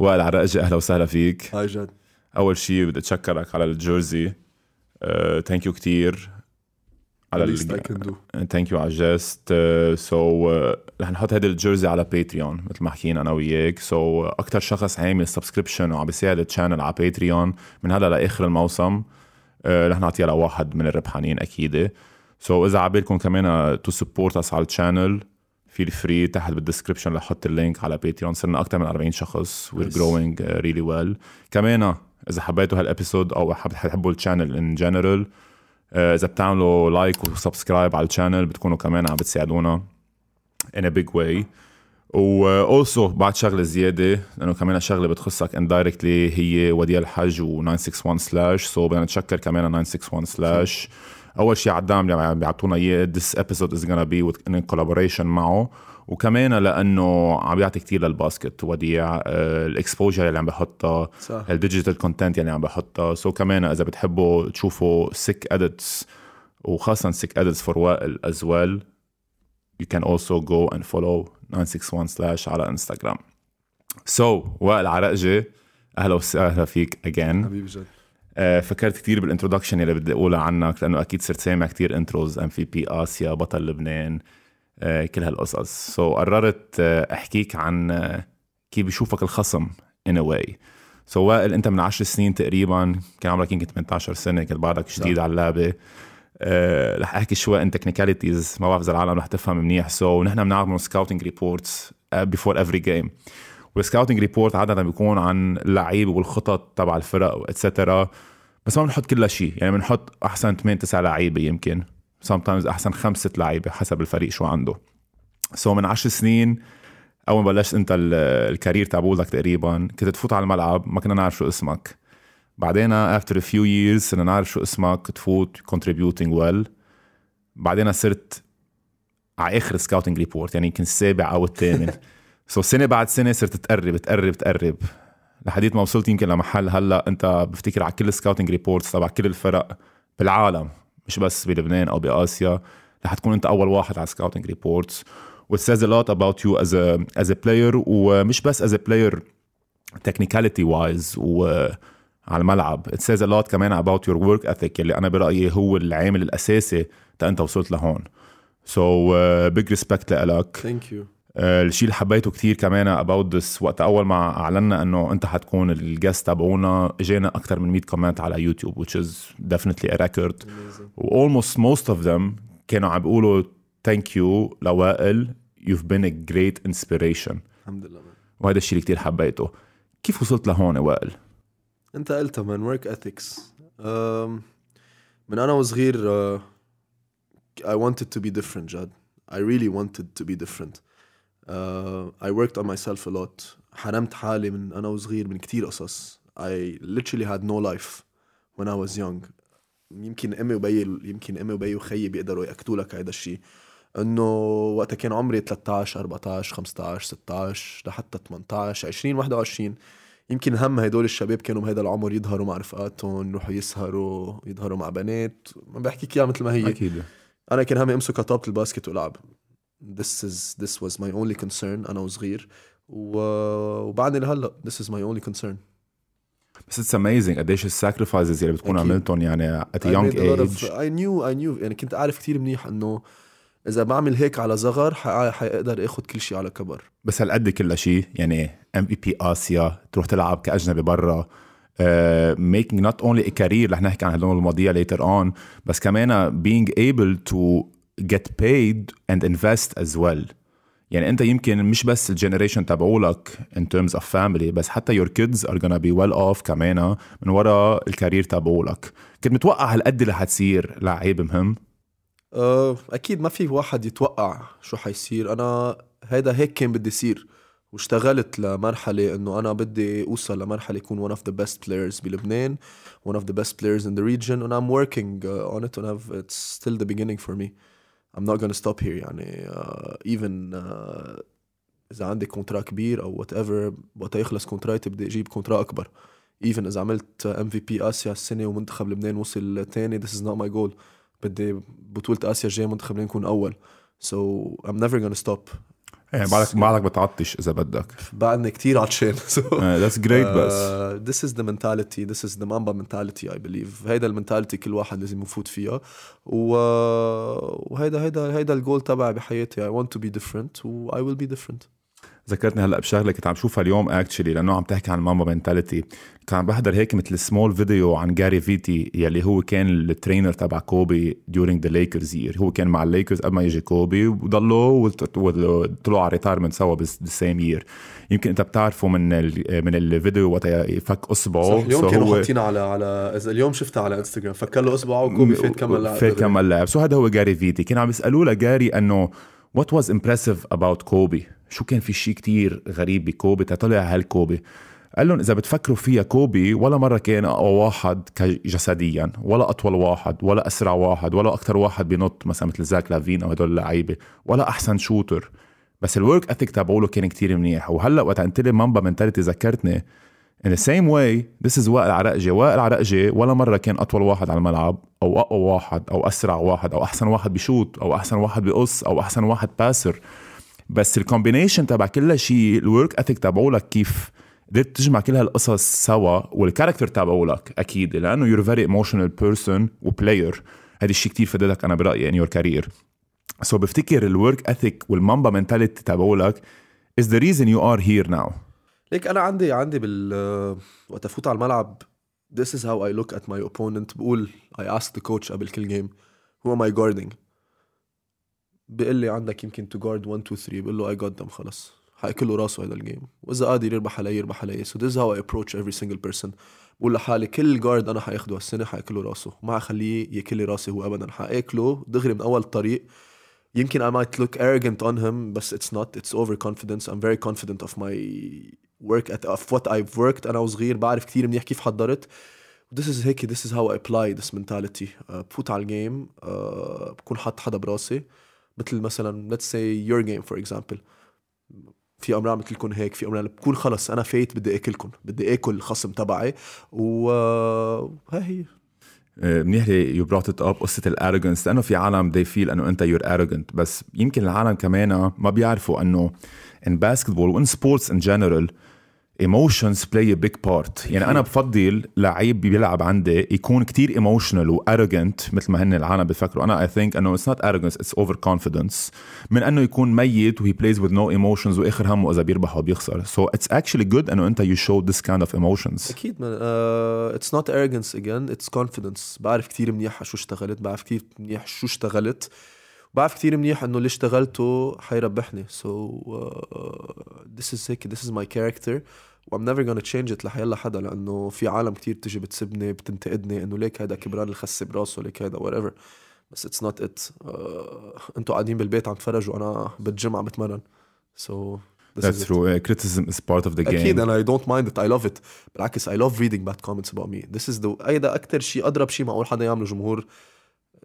وائل عرقجي أهلا وسهلا فيك. hi جاد. أول شيء بدي أتشكرك على ال jersey thank you كثير على thank you على ال gesture. so رح نحط هيدي ال jersey على Patreon مثل ما حكينا أنا وياك. so so, أكثر شخص عامل subscription وعم بيساعد ال channel على Patreon من هلا لآخر الموسم. uh, رح نعطيها لواحد من الربحانين أكيد so so, إذا عبالكم كمان to support us على ال channel feel free تحت بال description أحط ال link على Patreon صرنا أكثر من 40 شخص. we're growing really well كمان إذا حبيتوا هال episode أو حبوا ال channel in general إذا بتعملوا like و subscribe على ال channel بتكونوا كمان عم بتساعدونا in a big way. و also بعد شغلة زيادة لأنه كمان شغله بتخصك indirectly هي وديع الحج و 961 slash so بدنا نتشكر كمان 961 slash أول شيء الدعم اللي عم بيعطونا إياه this episode is gonna be with in collaboration معه. وكمان لأنه عم بيعطي كثير للباسكت وديع آه، ال exposure اللي عم بحطها ال digital content اللي عم بحطها so كمان إذا بتحبوا تشوفوا sick edits وخاصة sick edits for وائل as well you can also go and follow 961 slash على انستغرام so, وائل عرقجي أهلا وسهلا فيك again حبيبي جد. فكرت كثير بال introduction اللي بدي أقولها عنك لأنه أكيد صرت سامع كثير intros MVP آسيا بطل لبنان آه، كل هالقصص. so, قررت آه، أحكيك عن كيف بيشوفك الخصم in a way so وائل أنت من 10 سنين تقريبا كان عمرك يمكن 18 سنة كنت بعدك جديد على اللعبة. أه رح أحكي شوي in technicalities ما بعرف إذا العالم رح تفهم منيح. so, نحن بنعمل scouting reports before every game وال scouting report عادة بيكون عن اللعيب والخطط تبع الفرق etcetera بس ما بنحط كل شيء يعني بنحط أحسن 8 9 لعيبة يمكن. Sometimes أحسن خمسة لعيبة حسب الفريق شو عنده. so من 10 سنين أول ما بلشت أنت ال career تبعولك تقريبا كنت تفوت على الملعب ما كنا نعرف شو اسمك. بعدين after a few years صرنا نعرف شو اسمك تفوت contributing well. بعدين صرت على آخر scouting report يعني يمكن السابع أو الثامن. so سنة بعد سنة صرت تقرب تقرب تقرب. لحديت ما وصلت يمكن لمحل هلا انت بفتكر على كل ال scouting reports تبع كل الفرق بالعالم مش بس بلبنان أو بآسيا رح تكون انت أول واحد على ال scouting reports which says a lot about you as a as a player ومش بس as a player technicality wise و على الملعب. It says a lot كمان about your work ethic اللي أنا برأيي هو العامل الأساسي تا أنت وصلت لهون. So uh, big respect لك thank you. الشيء اللي حبيته كثير كمان about this وقت أول ما أعلنا إنه أنت حتكون ال guest تبعونا اجانا أكثر من 100 comment على يوتيوب which is definitely a record. و almost most of them كانوا عم بيقولوا thank you لوائل you've been a great inspiration. الحمد لله وهذا الشيء اللي كثير حبيته. كيف وصلت لهون وائل؟ أنت قلتها من work ethics. من أنا وصغير uh, I wanted to be different جد I really wanted to be different. Uh, I worked on myself a lot. حرمت حالي من أنا وصغير من كتير قصص. I literally had no life when I was young. يمكن أمي وبي يمكن أمي وبي وخيي بيقدروا يأكدوا لك هذا الشيء إنه وقتها كان عمري 13 14 15 16 لحتى 18 20 21 يمكن هم هدول الشباب كانوا بهذا العمر يظهروا مع رفقاتهم يروحوا يسهروا يظهروا مع بنات. ما بحكيك إياها مثل ما هي. أكيد. أنا كان همي أمسك كطابة الباسكت والعب this is this was my only concern أنا وصغير. وبعدني لهلا this is my only concern. بس it's amazing قديش ال sacrifices اللي بتكون عملتهم يعني at a young age. I knew I knew. يعني كنت عارف كثير منيح إنه إذا بعمل هيك على صغر حاقدر اخذ كل شيء على كبر. بس هالقد كل شيء يعني MVP آسيا تروح تلعب كأجنبي برا making not only a career رح نحكي عن هدول المواضيع later on بس كمان being able to get paid and invest as well. يعني انت يمكن مش بس ال generation تبعولك in terms of family بس حتى your kids are gonna be well off كمان من وراء ال career تبعولك. كنت متوقع هالقد اللي حتصير لعيب مهم؟ أه أكيد ما في واحد يتوقع شو حيصير. أنا هيدا هيك كان بدي يصير واشتغلت لمرحلة إنه أنا بدي أوصل لمرحلة يكون one of the best players بلبنان one of the best players in the region and I'm working on it and I've, it's still the beginning for me. I'm not gonna stop here يعني uh, even uh, إذا عندي contrat كبير أو whatever وقت يخلص contrat ي بدي أجيب contrat أكبر. Even إذا عملت MVP آسيا السنة ومنتخب لبنان وصل ثاني this is not my goal. بدي بطولة آسيا الجاية منتخب لبنان يكون أول. So I'm never gonna stop. يعني بعدك بعدك بتعطش إذا بدك. بعدني كتير عطشان that's great بس. this is the mentality this is the mamba mentality I believe. هيدا ال mentality كل واحد لازم يفوت فيها. و... وهيدا هيدا هيدا الجول تبعي بحياتي. I want to be different و I will be different. ذكرتني هلأ بشغلة كنت عم شوفها اليوم actually لأنه عم تحكي عن mamba mentality كان عم بحضر هيك مثل small video عن جاري فيتي يلي هو كان ال trainer تبع كوبي during the Lakers year هو كان مع الليكرز قبل ما يجي كوبي وضلوا وطلعوا على retirement سوا the same year يمكن أنت بتعرفه من من الفيديو وقت يفك أصبعه. صح اليوم So كانوا حاطين على على إذا اليوم شفتها على انستغرام فك له أصبعه وكوبي فات كمل لعب فات كمل لعب so هذا هو جاري فيتي كانوا عم يسألوه لجاري إنه what was impressive about كوبي شو كان في شيء كتير غريب بكوبي؟ تطلع هالكوبي. قال لهم إذا بتفكروا فيها كوبي ولا مرة كان أقوى واحد جسديا ولا أطول واحد ولا أسرع واحد ولا أكثر واحد بينط مثلا مثل زاك لافين أو هدول اللعيبة ولا أحسن shooter. بس ال work ethic تبعوله كان كتير منيح. وهلأ وقت قلت لي mamba mentality ذكرتني in the same way this is وائل عرقجي وائل عرقجي ولا مرة كان أطول واحد على الملعب أو أقوى واحد أو أسرع واحد أو أحسن واحد بشوت أو أحسن واحد بقص أو أحسن واحد باسر بس ال combination تبع كل شيء ال work ethic تبعولك كيف قدرت تجمع كل هالقصص سوا وال character تبعولك أكيد لأنه you're very emotional person و player هذا الشيء كتير فادتك أنا برأيي in your career so بفتكر ال work ethic وال mamba mentality تبعولك is the reason you are here now. ليك أنا عندي عندي بال وقت أفوت على الملعب this is how I look at my opponent. بقول I ask the coach قبل كل game who am I guarding? بيقول لي عندك يمكن to guard 1 2 3 بقول له got them خلص. حياكل له راسه هذا الجيم وإذا قادر يربح علي يربح علي. This is how I approach every single person. بقول لحالي كل جارد أنا حياخده هالسنة حياكل له راسه. ما حخليه ياكل لي راسي هو ابدا. حاكله دغري من أول الطريق يمكن I might look arrogant on him بس it's not. It's overconfidence. I'm very confident of my work at of what I've worked أنا وصغير. بعرف كتير منيح كيف حضرت. This is هيك. This is how I apply this mentality. uh, بفوت على ال game uh, بكون حاط حدا براسي. مثل مثلا let's say your game for example. في أمرار مثل لكم هيك في أمرار بكون خلص أنا فايت بدي اكلكم بدي أكل الخصم تبعي وها هي. آه، منيح you brought it up قصة ال arrogance لأنه في عالم they feel إنه أنت you're arrogant. بس يمكن العالم كمان ما بيعرفوا إنه in basketball و in sports in general emotions play a big part يعني أنا بفضل لعيب بيلعب عندي يكون كثير emotional و arrogant مثل ما هن العالم بفكروا. أنا I think أنه it's not arrogance it's over confidence من أنه يكون ميت و he plays with no emotions واخر همه إذا بيربح أو بيخسر. so it's actually good أنه أنت you show this kind of emotions أكيد it's not arrogance again it's confidence بعرف كثير منيح شو اشتغلت بعرف كثير منيح شو اشتغلت. بعرف كثير منيح إنه اللي اشتغلته حيربحني. so this is هيك this is my character و I'm never gonna change it لحيلا حدا لأنه في عالم كتير تجي بتسبني بتنتقدني إنه ليك هيدا كبران الخسة براسه ليك هيدا whatever. بس it's not it. uh, أنتوا قاعدين بالبيت عم تفرجوا وأنا بالجيم عم بتمرن. So this that's true. Uh, criticism is part of the game. أكيد أنا I don't mind it. I love it. بالعكس I love reading bad comments about me. This is the هيدا أكثر شيء أضرب شيء معقول حدا يعمله جمهور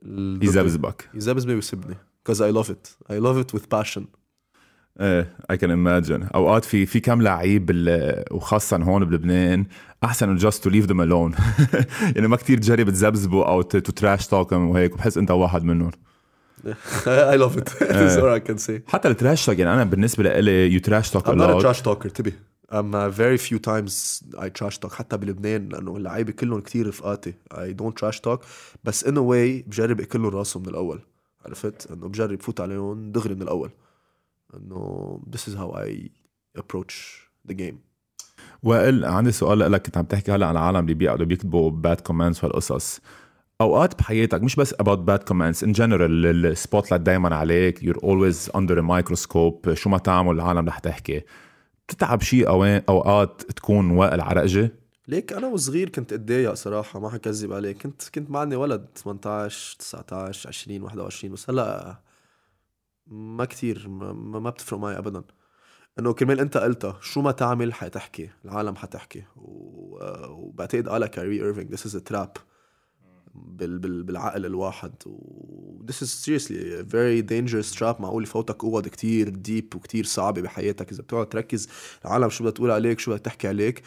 يذبذبك يذبذبني ويسبني. Because I love it. I love it with passion. إيه I can imagine. أوقات في في كم لعيب وخاصة هون بلبنان أحسن just to leave them alone. يعني ما كتير تجرب تذبذبه أو to trash talk him وهيك وبحس أنت واحد منهم. It. That's all I can say. حتى ال trash talk يعني أنا بالنسبة لإلي you trash talk I'm not a lot. trash talker انتبه I'm uh, very few times I trash talk حتى بلبنان لأنه اللعيبة كلهم كتير رفقاتي. I don't trash talk بس in a way بجرب اكله راسه من الأول. عرفت؟ إنه بجرب فوت عليهم دغري من الأول. إنه this is how I approach the game. وائل عندي سؤال لك. كنت عم تحكي هلا عن العالم اللي بيقعدوا بيكتبوا bad comments وهالقصص أوقات بحياتك مش بس about bad comments in general ال spotlight دايما عليك. You're always under a microscope. شو ما تعمل العالم رح تحكي. بتتعب شيء أوقات تكون وائل عرقجي ليك أنا وصغير كنت اتضايق صراحة؟ ما حكذب عليك. كنت كنت معني ولد 18 19 20 21 بس هلا ما كتير ما, ما بتفرق معي ابدا. إنه كرمال أنت قلتها شو ما تعمل حتحكي العالم حتحكي. وبعتقد قالها كاري إيرفينج trap بال... بال... بالعقل الواحد. و this is seriously a very dangerous trap معقول يفوتك قوض كتير deep وكتير صعبة بحياتك. إذا بتقعد تركز العالم شو بدها تقول عليك شو بدها تحكي عليك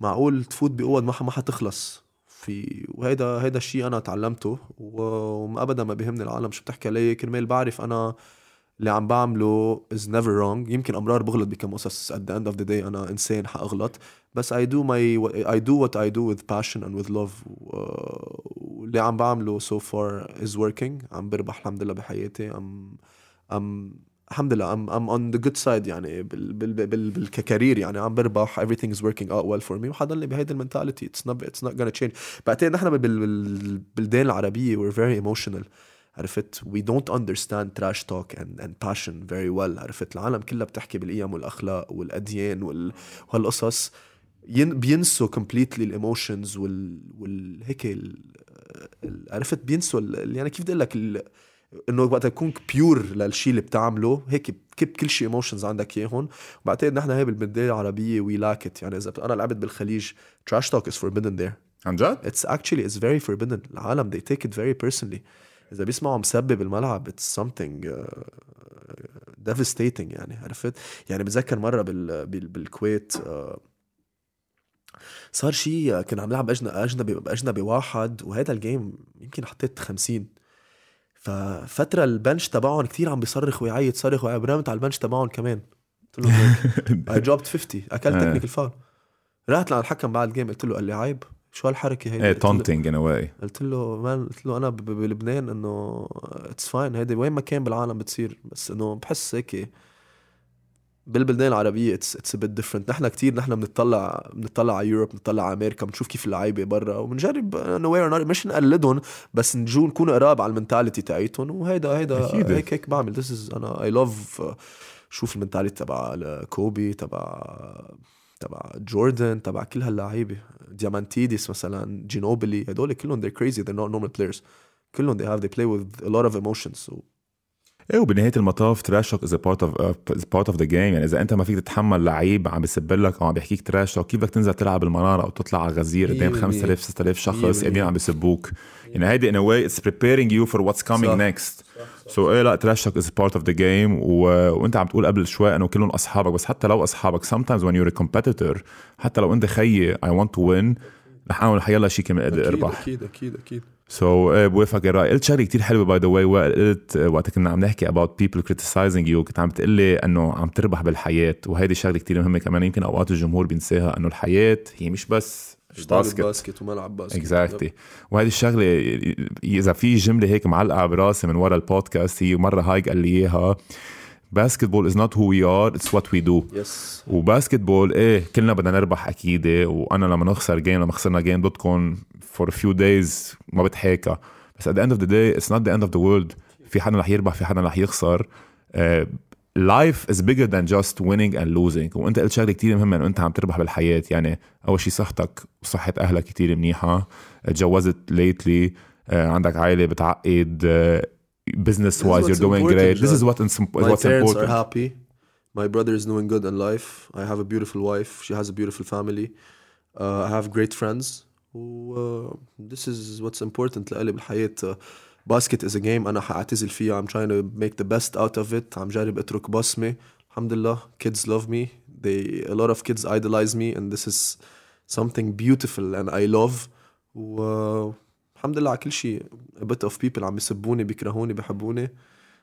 معقول تفوت بقوض ما ما حتخلص. في وهيدا هيدا الشيء أنا تعلمته و- وما ابدا ما بيهمني العالم شو بتحكي علي كرمال بعرف أنا اللي عم بعمله is never wrong يمكن امرار بغلط بكم قصص at the end of the day أنا انسان حاغلط بس I do my I do what I do with passion and with love واللي عم بعمله so far is working عم بربح الحمد لله بحياتي I'm I'm الحمد لله I'm, I'm on the good side يعني بال بال بال بال career يعني عم بربح everything is working out well for me وحضلني بهيدي ال mentality it's not it's not gonna change بعدين نحن بالبلدان العربية we're very emotional عرفت we don't understand trash talk and, and passion very well عرفت العالم كلها بتحكي بالقيم والأخلاق والأديان وهالقصص بينسوا completely ال emotions وال, وال هيك عرفت بينسوا يعني كيف بدي أقول لك إنه وقت تكون pure للشيء اللي بتعمله هيك كب كل شيء emotions عندك إياهم بعتقد نحن هي بالبلدان العربية we lack يعني إذا أنا لعبت بالخليج trash talk is forbidden there. عن جد؟ It's actually it's very forbidden. العالم they take it very personally. إذا بيسمعوا مسبة it's something uh, devastating يعني عرفت؟ يعني بتذكر مرة بال, بال, بالكويت uh, صار شيء كنا عم نلعب أجنبي أجنبي واحد وهذا ال game يمكن حطيت 50 ففترة ال bench تبعهم كثير عم بيصرخ ويعيط صرخ ويعيط برمت على ال bench تبعهم كمان. قلت له I dropped 50 أكلت technical foul رحت للحكم بعد ال game قلت له قال لي عيب. شو هالحركة هيدي؟ إيه taunting in a way قلت له man قلت له أنا بلبنان إنه it's fine هيدي وين ما كان بالعالم بتصير بس إنه بحس هيك بالبلدان العربية it's it's bit different نحن كثير نحن بنطلع بنطلع على Europe بنطلع على أمريكا بنشوف كيف اللعيبة برا وبنجرب انه we're مش نقلدهم بس نجو نكون قراب على ال mentality تاعيتهم وهيدا هيدا أكيد. هيك هيك بعمل. this is أنا I love شوف ال mentality تبع كوبي تبع تبع جوردن تبع كل هاللعيبه ديامانتيديس مثلا جينوبلي هدول كلهم they're crazy they're not normal players كلهم they have they play with a lot of emotions so إيه وبنهاية المطاف trash talk is part of part of the game يعني إذا أنت ما فيك تتحمل لعيب عم بيسب لك أو عم بيحكيك trash talk كيف بدك تنزل تلعب المناره أو تطلع على غزير قدام 5000 6000 شخص؟ قاعدين عم بيسبوك. يعني هيدي in a way it's preparing you for what's coming next so إيه لا trash talk is part of the game وأنت عم تقول قبل شوي إنه كلهم أصحابك بس حتى لو أصحابك sometimes when you're a competitor حتى لو أنت خيي I want to win رح أعمل حيلا شيء كمان أقدر اربح أكيد أكيد أكيد. so so, uh, بوافقك الراي قلت شغلة كثير حلوة by the way قلت وقت كنا عم نحكي about people criticizing you كنت عم تقول لي إنه عم تربح بالحياة. وهيدي شغلة كثير مهمة كمان. يمكن أوقات الجمهور بينساها إنه الحياة هي مش بس basket basket وملعب basket. exactly exactly. وهذه الشغلة إذا في جملة هيك معلقة براسي من ورا البودكاست هي مرة هاي قال لي إياها basketball is not who we are it's what we do yes و basketball إيه كلنا بدنا نربح أكيد وأنا لما نخسر game لما خسرنا game ضدكم فور فيو دايز ما بتحاكى بس at the end of the day it's not the end of the world في حدا رح يربح في حدا رح يخسر لايف از بيجر ذان جاست ويننج اند لوزينج وانت قلت شغله كثير مهمه انه انت عم تربح بالحياه يعني اول شيء صحتك وصحه اهلك كثير منيحه تجوزت ليتلي عندك عائله بتعقد business wise you're doing great this is what is My what's parents important are happy. My brother is doing good in life. I have a beautiful wife. She has a beautiful family. Uh, I have great friends. و uh, this is what's important لإلي بالحياة. Uh, basket is a game أنا حأعتزل فيها. I'm trying to make the best out of it. عم جرب أترك بصمة. الحمد لله kids love me. They a lot of kids idolize me and this is something beautiful and I love. و uh, الحمد لله على كل شيء a bit of people عم يسبوني بيكرهوني بيحبوني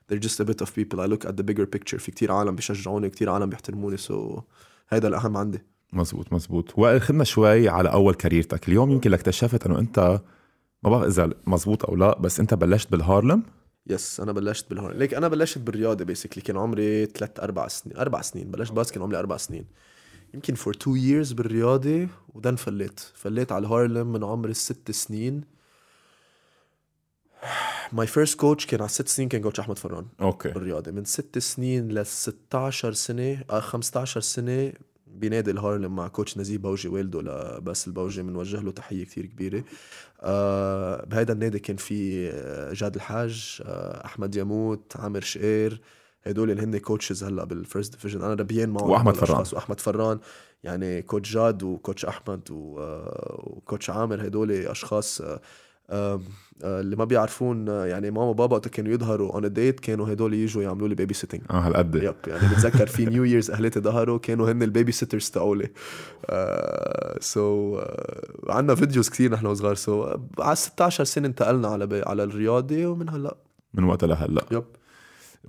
they're just a bit of people I look at the bigger picture في كتير عالم بيشجعوني كتير عالم بيحترموني so هيدا الأهم عندي مزبوط مزبوط. وائل خدنا شوي على أول career تك. اليوم يمكن لك اكتشفت إنه أنت ما بعرف إذا مزبوط أو لا بس أنت بلشت بالهارلم؟ yes أنا بلشت بالهون ليك أنا بلشت بالرياضة basically كان عمري ثلاث أربع سنين أربع سنين. بلشت basket كان عمري أربع سنين. يمكن for two years بالرياضة and then فليت. فليت على الهارلم من عمر الست سنين. my first coach كان على ست سنين كان coach أحمد فران okay. بالرياضة. من ست سنين ل 16 سنة آه 15 سنة بنادي الهارلم مع coach نزيه بوجي والده لباس البوجي بنوجه له تحية كتير كبيرة. آه بهيدا النادي كان في آه، جاد الحاج آه أحمد يموت عامر شقير. هدول اللي هن coaches هلأ بال first division أنا ربيان معهم هدول فران. وأحمد فران يعني coach جاد و coach أحمد و coach عامر. هدول أشخاص آه، اللي ما بيعرفون آه، يعني ماما وبابا وقت كانوا يظهروا on date كانوا هدول يجوا يعملوا لي babysitting آه هالقد yep يعني بتذكر في New Year's اهلتي ظهروا كانوا هن ال babysitters تاعولي so عندنا videos كثير نحن وصغار. so على 16 سنة انتقلنا على بي على الرياضة ومن هلأ. من وقتها لهلأ. yep.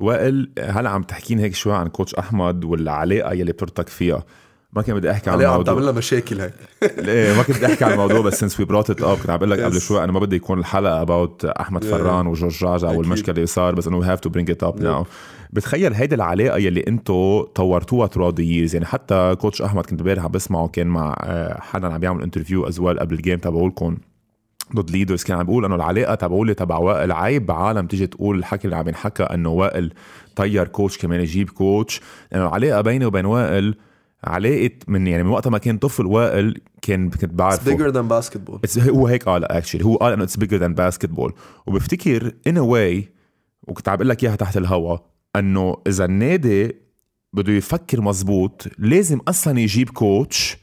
وائل هلأ عم تحكيني هيك شوي عن coach أحمد والعلاقه يلي بتربطك فيها؟ ما كان بدي أحكي عن الموضوع عم تعمل مشاكل هيك ليه ما كنت بدي أحكي عن الموضوع بس since we brought it up كنت عم بقول لك قبل. شوي أنا ما بدي يكون الحلقة about أحمد. فران وجورج أكيد. والمشكلة اللي صار بس إنه we have to bring it up. now بتخيل هيدي العلاقة يلي أنتو طورتوها the years يعني حتى coach أحمد كنت امبارح عم بسمعه كان مع آه، حدا عم بيعمل interview as well قبل ال game تبعولكم ضد Leaders كان عم بيقول إنه العلاقة تبعولي تبع وائل عيب بعالم تيجي تقول الحكي اللي عم ينحكى إنه وائل طير coach كمان يجيب coach لأنه العلاقة بيني وبين وائل علاقة من يعني من وقت ما كان طفل وائل كان كنت It's بعرفه bigger than basketball. It's هو هيك قال actually هو قال إنه it's bigger than basketball وبفتكر ان واي وكنت عم بقول لك إياها تحت الهوا إنه إذا النادي بده يفكر مزبوط لازم أصلا يجيب coach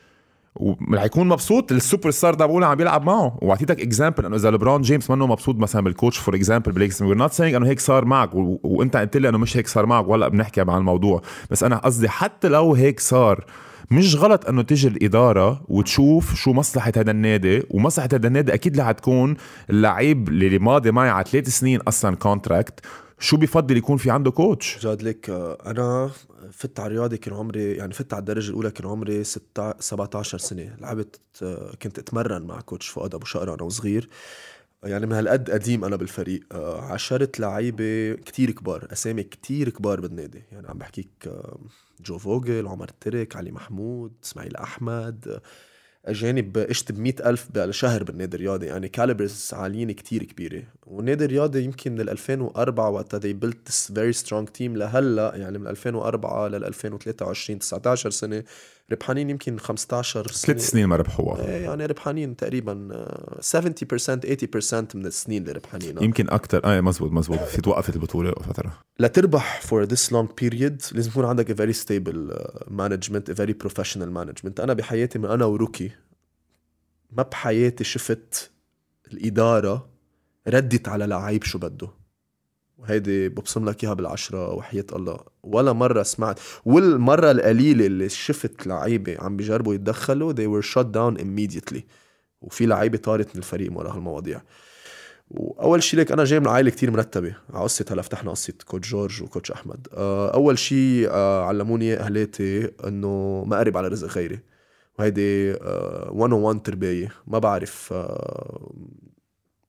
ورح يكون مبسوط. السوبر ستار بقول عم بيلعب معه. واعطيتك example انه إذا لبرون جيمس منه مبسوط مثلا بال coach for example بليكس we're not saying إنه هيك صار معك. و... وأنت قلت لي إنه مش هيك صار معك. ولا بنحكي عن الموضوع. بس أنا قصدي حتى لو هيك صار مش غلط إنه تيجي الإدارة وتشوف شو مصلحة هذا النادي. ومصلحة هذا النادي أكيد اللي حتكون اللعيب اللي ماضي معي على ثلاث سنين أصلا contract شو بفضل يكون في عنده coach جاد لك آه، أنا فت على الرياضه كان عمري يعني فت على الدرجة الأولى كان عمري ستة 17 سنة. لعبت آه، كنت أتمرن مع coach فؤاد أبو شقرة أنا وصغير يعني من هالقد قديم أنا بالفريق. آه، عشرت لعيبة كتير كبار أسامي كتير كبار بالنادي. يعني عم بحكيك آه، جو فوجل عمر ترك علي محمود إسماعيل أحمد أجانب اشت ب ألف بالشهر بالنادي الرياضي يعني calibers عاليين كتير كبيرة. والنادي الرياضي يمكن من 2004 وقتها they built this very strong team لهلأ يعني من 2004 لل 2023 19 سنة ربحانين يمكن 15 سنة. ثلاث سنين ما ربحوها. إيه يعني ربحانين تقريبا آه، 70% 80% من السنين اللي ربحانين. يمكن أكثر آه مزبوط مزبوط. في توقفت البطولة فترة. لتربح for this long period لازم يكون عندك uh, management a very professional management. أنا بحياتي من أنا وروكي ما بحياتي شفت الإدارة ردت على لعيب شو بده. وهيدي ببصم لك إياها بالعشرة وحياة الله. ولا مرة سمعت والمرة القليلة اللي شفت لعيبة عم بيجربوا يتدخلوا they were shut down immediately. وفي لعيبة طارت من الفريق ورا هالمواضيع. وأول شيء لك أنا جاي من عائلة كتير مرتبة. على قصة هلا فتحنا قصة كوتش جورج وكوتش أحمد. آه، أول شيء آه، علموني اهلاتي إنه ما اقرب على رزق غيري وهيدي آه، 101 تربايه ما بعرف آه،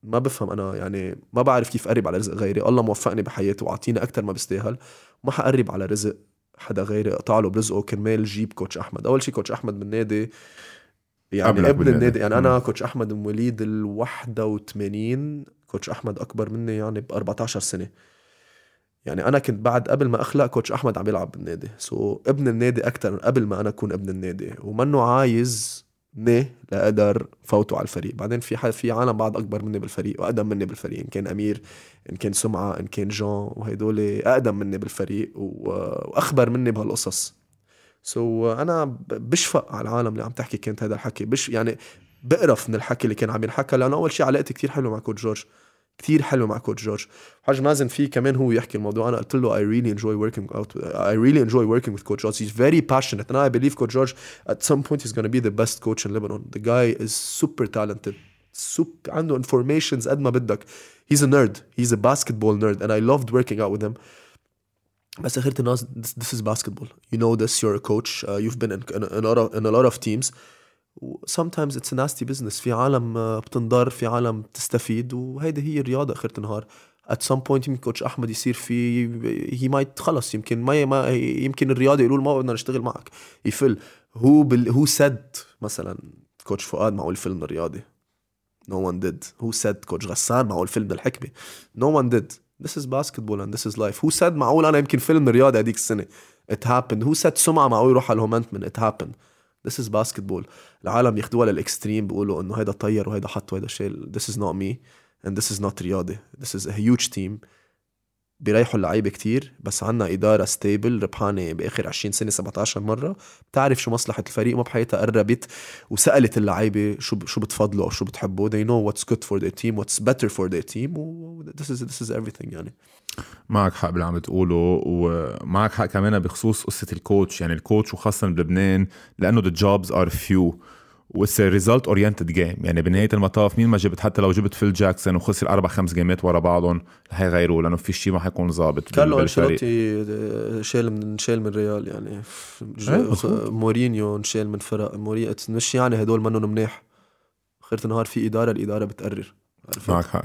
ما بفهم أنا يعني ما بعرف كيف أقرب على رزق غيري. الله موفقني بحياتي وأعطيني أكثر ما بستاهل ما حقرب على رزق حدا غيري أقطع له برزقه كرمال جيب coach أحمد. أول شيء coach أحمد بالنادي يعني قبلك ابن. النادي يعني أنا. coach أحمد مواليد ال 81 coach أحمد أكبر مني يعني ب 14 سنة. يعني أنا كنت بعد قبل ما أخلق coach أحمد عم يلعب بالنادي. so so, ابن النادي أكثر قبل ما أنا أكون ابن النادي. ومنه عايزني لأقدر فوته على الفريق. بعدين في ح- في عالم بعد أكبر مني بالفريق وأقدم مني بالفريق إن كان أمير إن كان سمعة إن كان جون وهدول أقدم مني بالفريق. وأخبر مني بهالقصص. so so, أنا بشفق على العالم اللي عم تحكي كانت هذا الحكي. بش يعني بقرف من الحكي اللي كان عم ينحكى لأنه أول شيء علاقتي كتير حلوة مع coach جورج كتير حلوة مع coach جورج حاج مازن في كمان هو يحكي الموضوع أنا قلت له I really enjoy working out I really enjoy working with coach George he's very passionate and I believe coach George at some point he's going to be the best coach in Lebanon the guy is super talented super عنده informations قد ما بدك he's a nerd he's a basketball nerd and I loved working out with him بس اخرة الناس this, this is basketball you know this you're a coach uh, you've been in, in, in, a in a lot of teams sometimes it's a nasty business. في عالم آه، بتنضر في عالم بتستفيد وهيدي هي الرياضة آخرة النهار. At some point يمكن كوتش أحمد يصير في هي مايت خلص يمكن ما, يمكن الرياضة يقولوا ما بدنا نشتغل معك. يفل. هو بال هو سد مثلا coach فؤاد معقول يفل من الرياضي no one did. who coach غسان معقول يفل من الحكمة no one did. This is basketball and this is life. who said معقول أنا يمكن فل من الرياضي هذيك السنة. It happened. who said سمعة معقول يروح على الهومنتمن it happened. This is basketball. العالم ياخدوها لل extreme بيقولوا إنه هيدا طير وهيدا حط وهيدا شيل this is not me and this is not رياضي this is a huge team. بيريحوا اللعيبة كتير بس عنا إدارة stable ربحانة بآخر 20 سنة 17 مرة بتعرف شو مصلحة الفريق وما بحياتها قربت وسألت اللعيبة شو شو بتفضلوا أو شو بتحبوا they know what's good for their team what's better for their team و this is this is everything يعني. معك حق باللي عم بتقوله ومعك حق كمان بخصوص قصة ال coach يعني ال coach وخاصة بلبنان لأنه the jobs are few. و it's result oriented game يعني بنهاية المطاف مين ما جبت؟ حتى لو جبت فيل جاكسون وخسر أربع خمس game ات ورا بعضهم رح يغيروه لأنه في شيء ما حيكون ظابط كارلو أنشيلوتي شال من شال من ريال يعني. إيه، مورينيو انشال من فرق مورينيو مش يعني هدول منهم منيح. اخر النهار في إدارة الإدارة بتقرر. معك حق.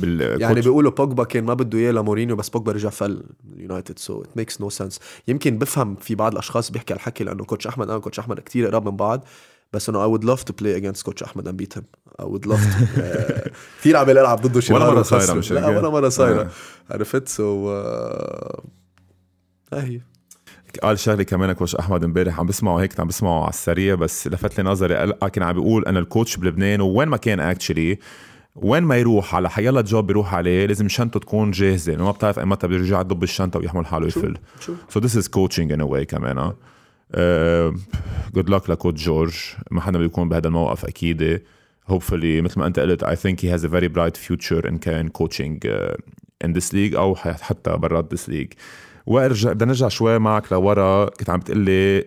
بال يعني بيقولوا بوجبا كان ما بده إياه لمورينيو بس بوجبا رجع فل اليونايتد so it makes no sense يمكن بفهم في بعض الأشخاص بيحكي الحكي لأنه coach احمد أنا coach أحمد كثير قراب من بعض. بس إنه I would love to play against coach أحمد him I would love to uh, كثير عم العب ضده شي ولا مرة صايرة مش لا ولا مرة صايرة. آه. عرفت؟ so هي. قال شغله كمان coach أحمد إمبارح عم بسمعه هيك عم بسمعه على السريع بس لفت لي نظري. قال كان عم بيقول أنا الكوتش بلبنان وين ما كان actually وين ما يروح على حيلا job بيروح عليه لازم شنطته تكون جاهزة. لأنه ما بتعرف ايمتى بيرجع يضب الشنطة ويحمل حاله يفل so this is coaching in a way كمان good luck ل coach جورج. ما حدا بيكون بهذا الموقف أكيد. Hopefully مثل ما أنت قلت I think he has a very bright future in كان uh, in this league أو حتى برات this league. وأرجع بدنا نرجع شوي معك لورا. كنت عم تقول لي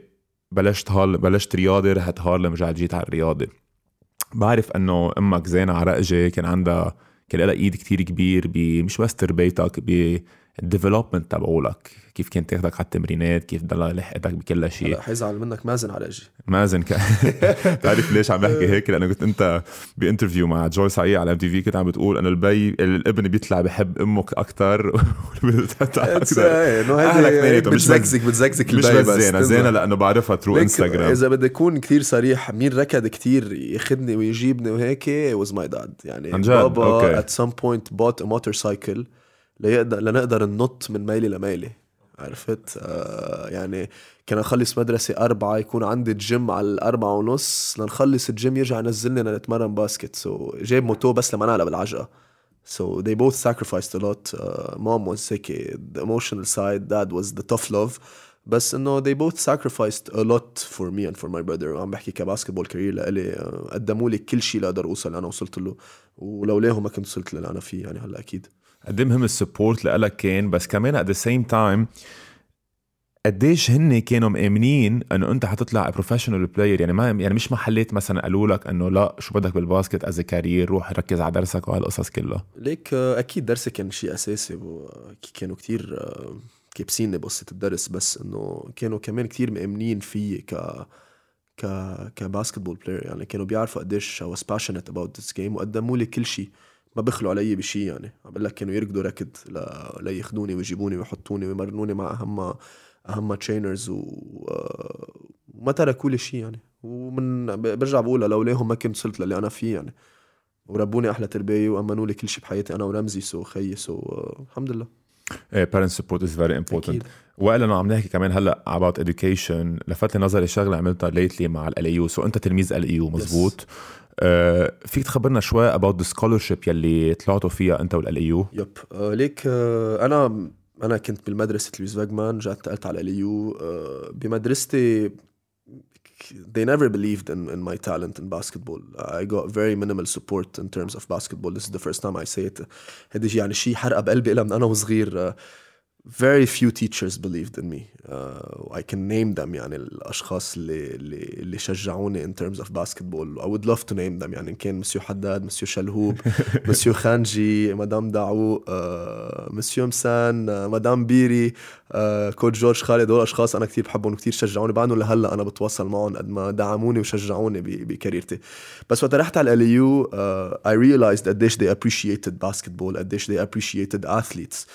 بلشت هال بلشت رياضة رحت هارلم رجعت جيت على الرياضة. بعرف إنه أمك زينة عرقجة كان عندها كان لها إيد كتير كبير مش بس تربيتك بال development تبعولك. كيف كانت تاخدك على التمرينات كيف ضلها لحقتك بكل شيء. حيزعل منك مازن على أجي مازن ك... بتعرف ليش عم بحكي هيك؟ لأنه كنت أنت ب interview مع جوي سعيد على إم تي في كنت عم بتقول إنه البي الابن بيطلع بحب أمك أكثر انه بتزكزك بتزكزك البي بس زينة. زينة لأنه بعرفها through انستغرام إذا بدي أكون كثير صريح مين ركض كثير ياخذني ويجيبني وهيك؟ was my dad يعني بابا at some point bought a motorcycle ليقدر لنقدر ننط من ميلي لميلي عرفت؟ آه يعني كان اخلص مدرسة أربعة يكون عندي ال game على الأربعة ونص لنخلص ال game يرجع ينزلني لنتمرن basketball. so so, جايب موتو بس لما نقلب العجقة So they both sacrificed a lot. Uh, mom was هيك the emotional side, dad was the tough love. بس إنه they both sacrificed a lot for me and for my brother. وعم بحكي ك basketball career لإلي. uh, قدموا لي كل شيء لاقدر أوصل أنا وصلت له. ولولاهم ما كنت وصلت اللي أنا فيه يعني هلأ أكيد. قد مهم ال support لك كان بس كمان at the same time قديش هن كانوا مآمنين إنه أنت حتطلع professional player يعني ما يعني مش محلات مثلا قالوا لك إنه لا شو بدك بال basket as career روح ركز على درسك وهالقصص كلها. ليك أكيد درسي كان شيء أساسي كانوا كتير كابسيني بقصة الدرس بس إنه كانوا كمان كتير مآمنين فيي ك ك ك basketball player يعني كانوا بيعرفوا قديش I was passionate about this game وقدموا لي كل شيء. ما بخلوا علي بشيء يعني. عم بقول لك كانوا يركضوا ركض لياخذوني ويجيبوني ويحطوني ويمرنوني مع أهم أهم trainers و... وما تركوا لي شيء يعني. ومن برجع بقولها لولاهم ما كنت وصلت للي أنا فيه يعني. وربوني أحلى تربية وأمنوا لي كل شيء بحياتي أنا ورمزي so خيي so الحمد لله. إيه parent support is very important. وهلا عم نحكي كمان هلأ about education. لفت لي نظري شغلة عملتها ليتلي مع ال يو سو أنت تلميذ AUST مزبوط؟ Yes. آه، فيك تخبرنا شوي about the scholarship يلي طلعتوا فيها أنت والال يو يب آه ليك آه أنا أنا كنت بالمدرسة لويس فاجمان رجعت انتقلت على ال LIU آه بمدرستي they never believed in, in my talent in basketball. I got very minimal support in terms of basketball. This is the first time I say it. هذا يعني شيء حرقة بقلبي من أنا وصغير. Uh, very few teachers believed in me. Uh, I can name them يعني الأشخاص اللي اللي اللي شجعوني in terms of basketball. I would love to name them يعني كان مسيو حداد، مسيو شلهوب، مسيو خانجي، مدام دعو، uh, مسيو مسان، uh, مدام بيري، uh, coach جورج خالد هول أشخاص أنا كثير بحبهم وكثير شجعوني بعدهم لهلا أنا بتواصل معهم قد ما دعموني وشجعوني ب career تي. بس وقت رحت على ال LIU uh, I realized قديش they appreciated basketball قديش they appreciated athletes.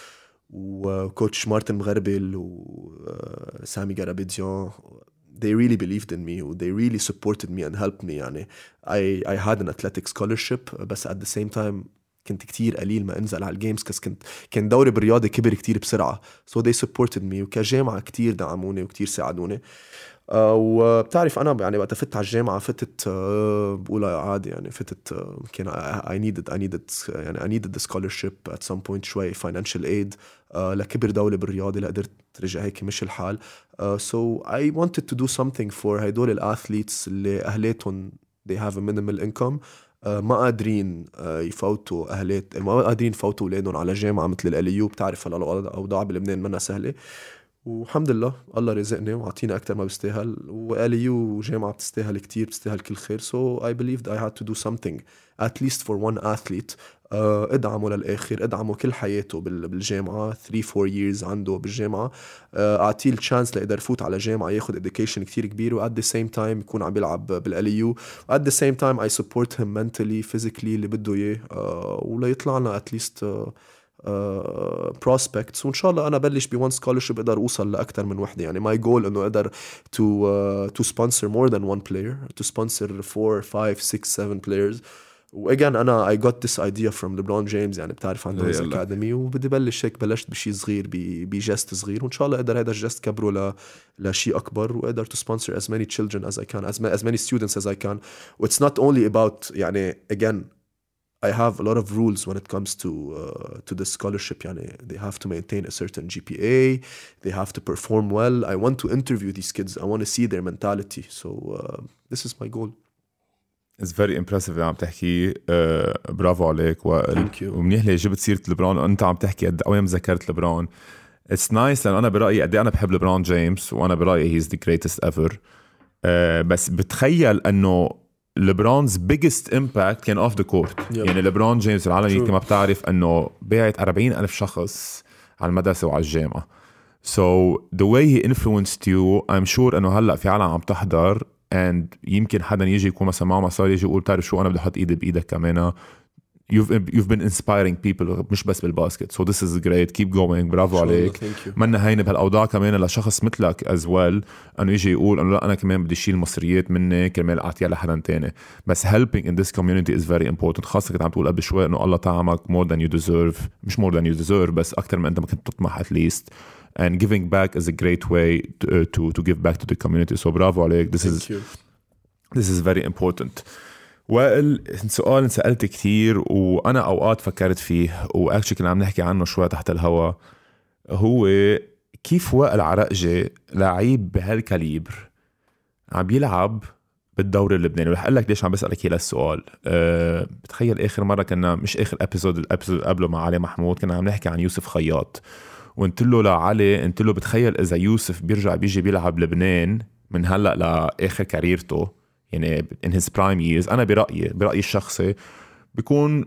و coach مارتن مغربل وسامي جرابيديان they really believed in me they really supported me and helped me. يعني I, I had an athletic scholarship بس at the same time كنت كتير قليل ما انزل على ال games cause كنت كان دوري بالرياضة كبر كتير بسرعة. So they supported me وكجامعه كتير دعموني وكتير ساعدوني. آه، وبتعرف أنا يعني وقت فت على الجامعة فتت آه، بقولها عادي يعني فتت آه، كان I needed I needed يعني I needed scholarship at some point شوي financial aid لكبر دولة بالرياضة لقدرت رجع هيك مش الحال. so I wanted to do something for هدول ال athletes اللي اهلاتهم they have a minimal income. uh, ما قادرين يفوتوا اهلات ما قادرين يفوتوا أولادهم على جامعة مثل ال LIU بتعرف هلا الاوضاع بلبنان منها سهلة. والحمد لله الله رزقني وعطيني أكثر ما بستاهل وال LIU جامعة بتستاهل كتير بتستاهل كل خير. so I believed I had to do something least for one athlete. uh, ادعمه للآخر ادعمه كل حياته بالجامعة 3 4 years عنده بالجامعة. uh, أعطيه ال chance ليقدر يفوت على جامعة ياخذ education كتير كبير و at the same time يكون عم بيلعب بال LIU و at the same time I support him mentally physically اللي بده إياه. وليطلعنا at least uh, prospects uh, وإن شاء الله أنا بلش ب one scholarship أقدر أوصل لاكثر من وحدة. يعني my goal إنه أقدر to to sponsor more than one player to sponsor 4 5 6 7 بلايرز واجين انا اي جوت ذس ايديا فروم ليبرون جيمس يعني بتعرف عنده هيز اكاديمي وبدي بلش هيك بلشت بشيء صغير بجست صغير وان شاء الله اقدر هذا الجست كبره ل لشيء اكبر واقدر تو سبونسر as many children as I can as, as many students as I can واتس not only about يعني again I have a lot of rules when it comes to uh, to the scholarship. يعني they have to maintain a certain GPA. They have to perform well. I want to interview these kids. I want to see their mentality. So uh, this is my goal. It's very impressive اللي عم تحكي. uh, برافو عليك. وائل ومنيح اللي جبت سيرة لبران وانت عم تحكي قد وين ذكرت لبران it's nice لأنه أنا برأيي قد أنا بحب لبران جيمس وأنا برأيي he's the greatest ever بس بتخيل إنه LeBron's biggest impact كان off the court يعني لبرون جيمس العالم يمكن ما بتعرف إنه بعت 40 ألف شخص على المدرسة وعلى الجامعة. So the way he influenced you I'm sure إنه هلأ في عالم عم تحضر. And يمكن حدا يجي يكون مثلا معه مصاري يجي يقول بتعرف شو أنا بدي أحط إيدي بإيدك كمان. You've you've been inspiring people مش بس بالباسكت. So this is great. Keep going. برافو عليك. منا هينة بهالأوضاع كمان لشخص مثلك as well. إنه يجي يقول إنه لا أنا كمان بدي أشيل مصريات مني كرمال أعطيها لحدا تاني. بس helping in this community is very important. خاصة كنت عم تقول قبل شوي إنه الله طعمك more than you deserve. مش more than you deserve بس أكثر من أنت ما كنت تطمح at least. And giving back is a great way to, uh, to, to give back to the community. So برافو عليك this Thank is you. this is very important. وائل سؤال انسألت كثير وأنا أوقات فكرت فيه وأكشلي كنا عم نحكي عنه شوي تحت الهواء هو كيف وائل عرقجي لعيب بهال calibre عم يلعب بالدوري اللبناني؟ ورح أقول لك ليش عم بسألك هي السؤال أه بتخيل آخر مرة كنا مش آخر episode ال episode قبله مع علي محمود كنا عم نحكي عن يوسف خياط. وقلت له لعلي قلت له بتخيل إذا يوسف بيرجع بيجي بيلعب لبنان من هلأ لآخر كاريرته يعني in his prime years. أنا برأيي برأيي الشخصي بيكون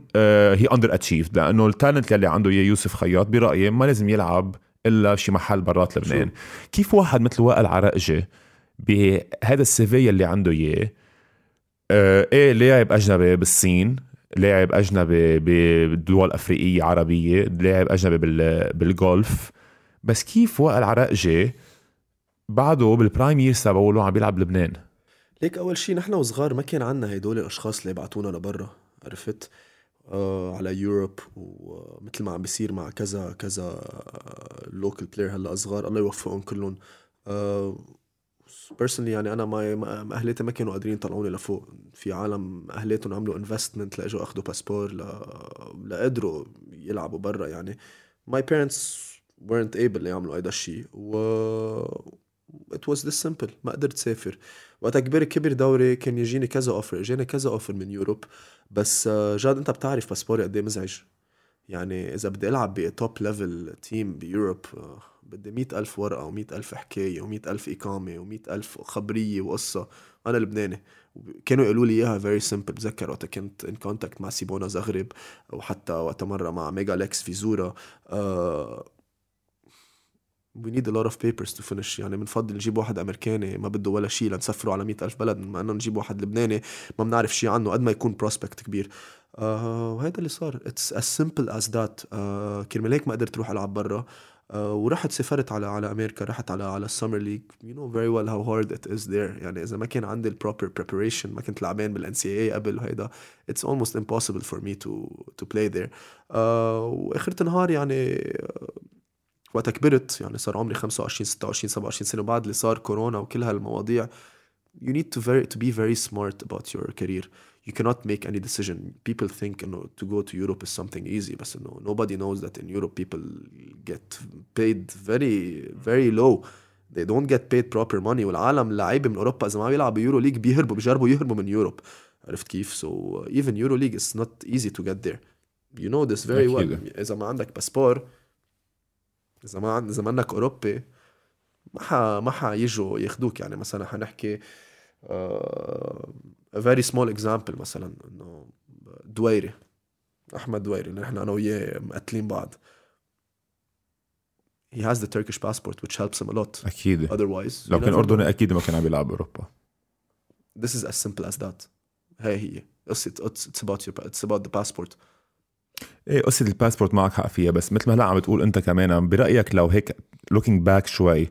هي under achieved لأنه ال talent اللي عنده إياه يوسف خياط برأيي ما لازم يلعب إلا شي محل برات لبنان. كيف واحد مثل وائل عرقجي بهذا ال CV اللي عنده إياه آه إيه لاعب أجنبي بالصين لاعب أجنبي بدول أفريقية عربية لاعب أجنبي بال Gulf بس كيف وائل عرقجي بعده بال prime years تبعه عم بيلعب بلبنان؟ ليك أول شيء نحن وصغار ما كان عنا هدول الأشخاص اللي يبعتونا لبرا عرفت؟ آه على Europe ومثل ما عم بيصير مع كذا كذا local player هلا صغار الله يوفقهم كلهم. آه personally يعني أنا ما أهليتي ما كانوا قادرين يطلعوني لفوق. في عالم أهليتهم عملوا investment لإجوا اخذوا باسبور ل... لقدروا يلعبوا برا يعني. my parents weren't able يعملوا هيدا الشيء و it was this simple. ما قدرت سافر وقت كبر كبر دوري كان يجيني كذا offer اجاني كذا offer من Europe بس آه، جاد أنت بتعرف باسبوري قد إيه مزعج؟ يعني إذا بدي ألعب ب top level team ب Europe بدي مئة ألف ورقة ومئة ألف حكاية ومئة ألف إقامة ومئة ألف خبرية وقصة. أنا لبناني. كانوا يقولوا لي إياها very simple بتذكر وقت كنت in contact مع سيبونا زغرب وحتى وقت مرة مع ميجا ليكس فيزورا آه we need a lot of papers to finish. يعني بنفضل نجيب واحد أمريكاني ما بده ولا شيء لنسفره على مئة ألف بلد. مع إنه نجيب واحد لبناني ما بنعرف شيء عنه قد ما يكون prospect كبير. آه وهذا اللي صار. it's as simple as that. آه كرمال هيك ما قدرت أروح ألعب برا. ورحت سافرت على على أمريكا رحت على على ال summer league. you know very well how hard it is there يعني إذا ما كان عندي ال proper preparation ما كنت لعبان بال NCAA قبل وهيدا it's almost impossible for me to to play there واخر النهار يعني وقتها كبرت. يعني صار عمري 25 26 27 سنة وبعد اللي صار كورونا وكل هالمواضيع you need to very to be very smart about your career you cannot make any decision people think you know, to go to Europe is something easy but no, nobody knows that in Europe people get paid very very low they don't get paid proper money والعالم اللعيبه من اوروبا اذا ما بيلعبوا يورو ليج بيهربوا بيجربوا يهربوا من يوروب عرفت كيف so uh, even Euro League is not easy to get there you know this very well اذا ما عندك باسبور اذا ما اذا منك اوروبي ما ح ما حيجوا ياخذوك يعني مثلا حنحكي very small example مثلا إنه دويري أحمد دويري اللي نحن أنا وياه مقتلين بعض. He has the Turkish passport which helps him a lot. أكيد. Otherwise لو كان أردني. أكيد ما كان عم يلعب باوروبا this is as simple as that. هي هي. قصة it's, it's about your it's about the passport. إيه قصة الباسبورت معك حق فيها بس مثل ما هلا عم بتقول أنت كمان برأيك لو هيك looking back شوي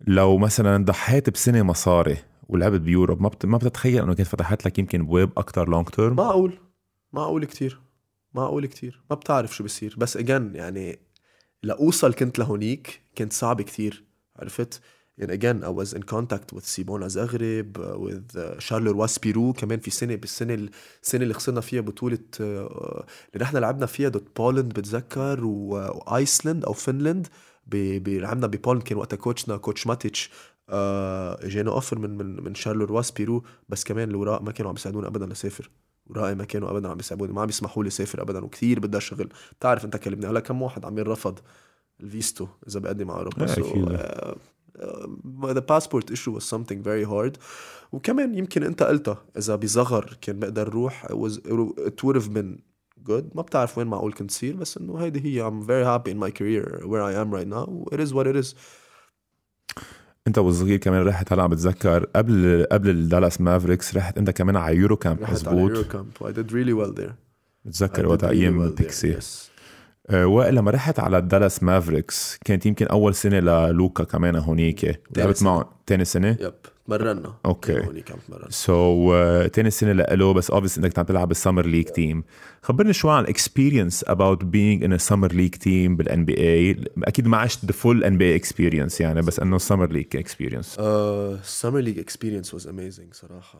لو مثلا ضحيت بسنة مصاري ولعبت ب Europe. ما بت... ما بتتخيل إنه كانت فتحت لك يمكن بويب أكثر long term معقول؟ معقول كتير. معقول كتير. ما بتعرف شو بصير. بس اجان يعني لأوصل كنت لهونيك كنت صعب كتير. عرفت؟ يعني again I was in contact with سيبونا زغرب uh, with uh, شارلوروا سبيرو كمان في سنة بالسنة السنة اللي خسرنا فيها بطولة uh, اللي نحن لعبنا فيها ضد Poland بتذكر وايسلند أو فنلند لعبنا ب Poland كان وقتها coach نا coach ماتيتش آه، اجانا offer من من من شارلوروا سبيرو بس كمان الوراق ما كانوا عم يساعدوني ابدا لسافر. وراقي ما كانوا ابدا عم يساعدوني ما عم يسمحوا لي سافر ابدا وكثير بدها شغل بتعرف أنت كلمني هلأ كم واحد عم يرفض الفيستو إذا بقدم على أوروبا. so, the passport issue was something very hard. وكمان يمكن أنت قلتها إذا بصغر كان بقدر روح it would have been good. ما بتعرف وين معقول كنت تصير بس إنه هيدي هي I'm very happy in my career where I am right now. It is what it is. انت وصغير كمان رحت هلا عم بتذكر قبل قبل الدالاس مافريكس رحت انت كمان على Euro Camp رحت على مزبوط. يورو Camp I did really well there. بتذكر really إيام بيكسي. Yes. أه وائل لما رحت على الدالاس مافريكس كانت يمكن أول سنة للوكا كمان هونيك. لعبت. معه تاني سنة؟ yep تمرنا okay. كان هونيك عم تمرن so so, uh, تاني سنة لإله بس obviously إنك عم تلعب بال summer league team خبرني شوي عن ال experience being in a summer league team بال NBA أكيد ما عشت the full NBA experience يعني بس إنه league experience. Uh, summer league experience was amazing صراحة.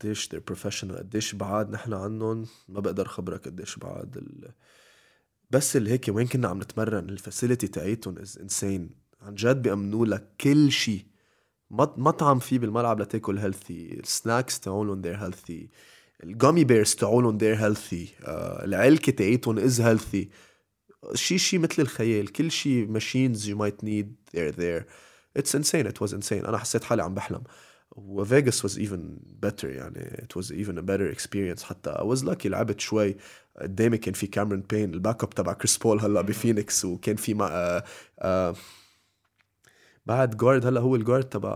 قديش they're professional قديش بعاد نحن عنهم ما بقدر خبرك قديش بعاد ال... بس اللي هيك وين كنا عم نتمرن ال facility تاعيتهم is insane عن جد بيأمنوا لك كل شيء مط- مطعم فيه بالملعب لتاكل healthy ال snacks تاعولهم they're healthy. ال gummy bears تاعولهم they're healthy. uh, العلكة تاعيتهم is healthy. شيء شيء مثل الخيال. كل شيء machines you might need they're there. It's insane. It was insane. أنا حسيت حالي عم بحلم. وفيغاس was even better يعني. It was even a better experience. حتى I was lucky لعبت شوي. قدامي كان في كاميرون بين ال backup تبع كريس بول هلأ بفينيكس وكان في مع آه آه بعد جارد هلا هو الجارد تبع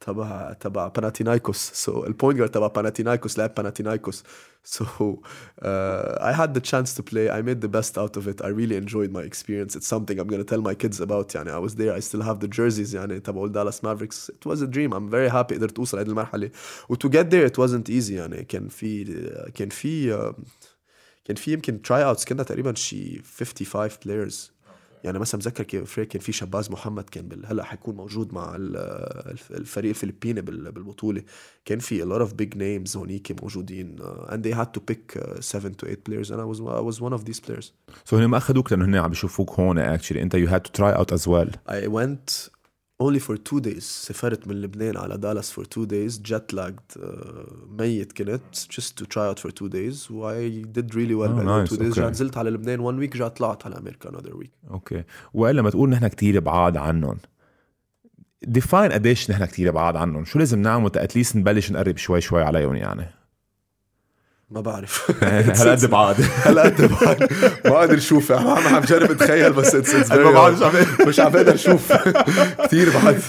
تبع تبع باناتينايكوس سو so, البوينت جارد تبع باناتينايكوس لعب باناتينايكوس so uh, I had the chance to play I made the best out of it I really enjoyed my experience it's something I'm gonna tell my kids about يعني I was there I still have the jerseys يعني تبع Dallas Mavericks it was a dream I'm very happy قدرت اوصل هذه المرحله و to get there it wasn't easy يعني كان في كان في uh, كان في يمكن تراي اوتس كنا تقريبا شي 55 بلايرز يعني مثلا متذكر كيف كان في شباز محمد كان بال... هلأ حيكون موجود مع ال- الف- الفريق الفلبيني بال- بالبطولة. كان في a lot of big names هونيك موجودين uh, and they had to pick uh, seven to eight players and I was I was one of these players. so هن ما اخذوك لأنه هن عم بيشوفوك هون actually أنت you had to try out as well. I went only for two days. سافرت من لبنان على دالاس for two days. Jet lagged. uh, I mean كنت just to try out for two days. و I did really well Oh, nice, two days okay. نزلت على لبنان one week رجعت طلعت على أمريكا another week. Okay وإلا ما تقول نحن كتير بعاد عنهم. Define قديش نحن كتير بعاد عنهم. شو لازم نعمل at least نبلش نقرب شوي شوي عليهم يعني؟ ما بعرف. هالقد بعاد. هلا قد بعد ما قادر أشوف عم عم بجرب اتخيل بس it's it's ما بعرف مش عم بقدر أشوف كثير بعد.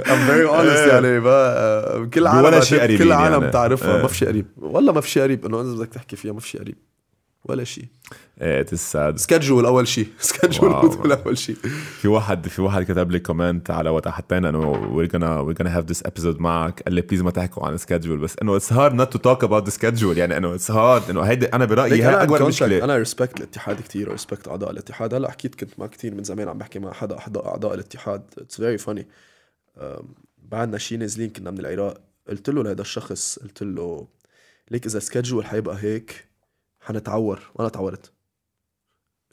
I'm very honest يعني. ما كل ولا العالم شيء كل العالم يعني. بتعرفها. إيه. ما في شيء قريب. والله ما في شيء قريب. إنه إذا بدك تحكي فيها ما في شيء قريب. ولا شيء. إيه it's the schedule اول شيء. schedule اول شيء. في واحد في واحد كتب لي comment على وقت حطينا إنه we're gonna we're gonna have this episode معك. قال لي please ما تحكوا عن ال schedule بس إنه it's hard not to talk about the schedule. يعني إنه it's hard. إنه هيدي أنا برأيي هي اكبر مشكلة. أنا respect الاتحاد كثير و respect أعضاء الاتحاد. هلأ أكيد كنت ما كثير من زمان عم بحكي مع حدا احد أعضاء الاتحاد. It's very funny بعدنا شي نازلين كنا من العراق. قلت له لهذا الشخص قلت له ليك إذا schedule حيبقى هيك حنتعور وأنا تعورت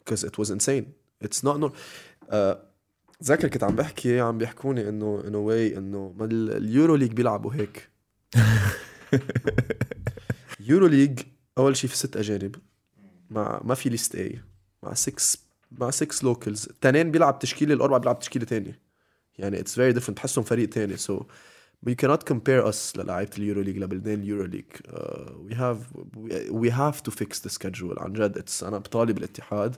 because it was insane. It's not no آه، تذكر كنت عم بحكي عم بيحكوني إنه انه why إنه ما ال- اليورو league بيلعبوا هيك. يورو league أول شيء في ست أجانب. مع ما في at least اي مع 6 مع 6 locals التنين بيلعب تشكيلة الأربعة بيلعب تشكيلة تانية. يعني it's very different تحسهم فريق تاني. so we cannot compare us للاعيبة اليورو league لبلدان اليورو league uh, we have we have to fix the schedule. عن جد it's أنا بطالب الاتحاد.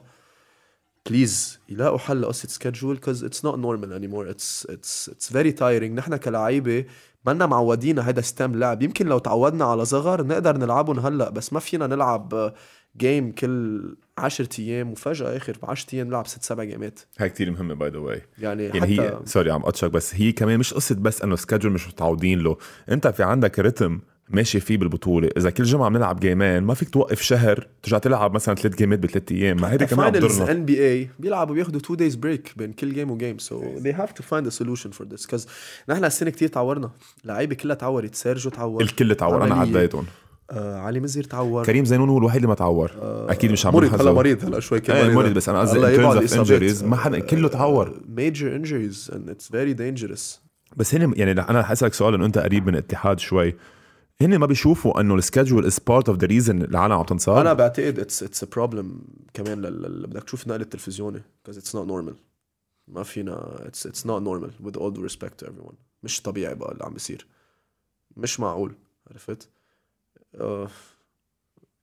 Please يلاقوا حل لقصه schedule 'cause it's not normal anymore it's it's it's very tiring نحن كلاعيبة منا معودين هذا ستايل لعب. يمكن لو تعودنا على صغر نقدر نلعبهم هلأ بس ما فينا نلعب game كل 10 أيام وفجأة آخر ب 10 أيام نلعب ست سبع جيمات هاي كثير مهمة by the way يعني, يعني حتى هي sorry عم قطشك بس هي كمان مش قصة بس إنه schedule مش متعودين له. انت في عندك رتم ماشي فيه بالبطولة؟ إذا كل جمعة بنلعب game ين ما فيك توقف شهر ترجع تلعب مثلا ثلاث game ات بثلاث أيام. ما هيدي كمان عم ان بي اي بيلعبوا بياخذوا 2 days break بين كل game و game so they have to find a solution for this. 'Cause نحن السنة كتير تعورنا. اللعيبه كلها تعورت سيرجو تعور الكل تعور. أنا. عديتهم. آه علي مزير تعور. كريم زينون هو الوحيد اللي ما تعور. أكيد مش عم مريض هلا. مريض هلا شوي كمان. إيه مريض بس أنا قصدي injuries ما حدا كله تعور. major injuries and it's very dangerous. بس هن يعني أنا حسألك سؤال إنه أنت قريب من الاتحاد شوي. هن ما بيشوفوا إنه ال schedule is part of the reason العالم عم تنصاب؟ أنا بعتقد اتس it's a problem كمان لل- بدك تشوف النقل التلفزيوني because it's not normal. ما فينا it's it's not normal with all due respect to everyone. مش طبيعي بقى اللي عم بيصير. مش معقول عرفت؟ آه،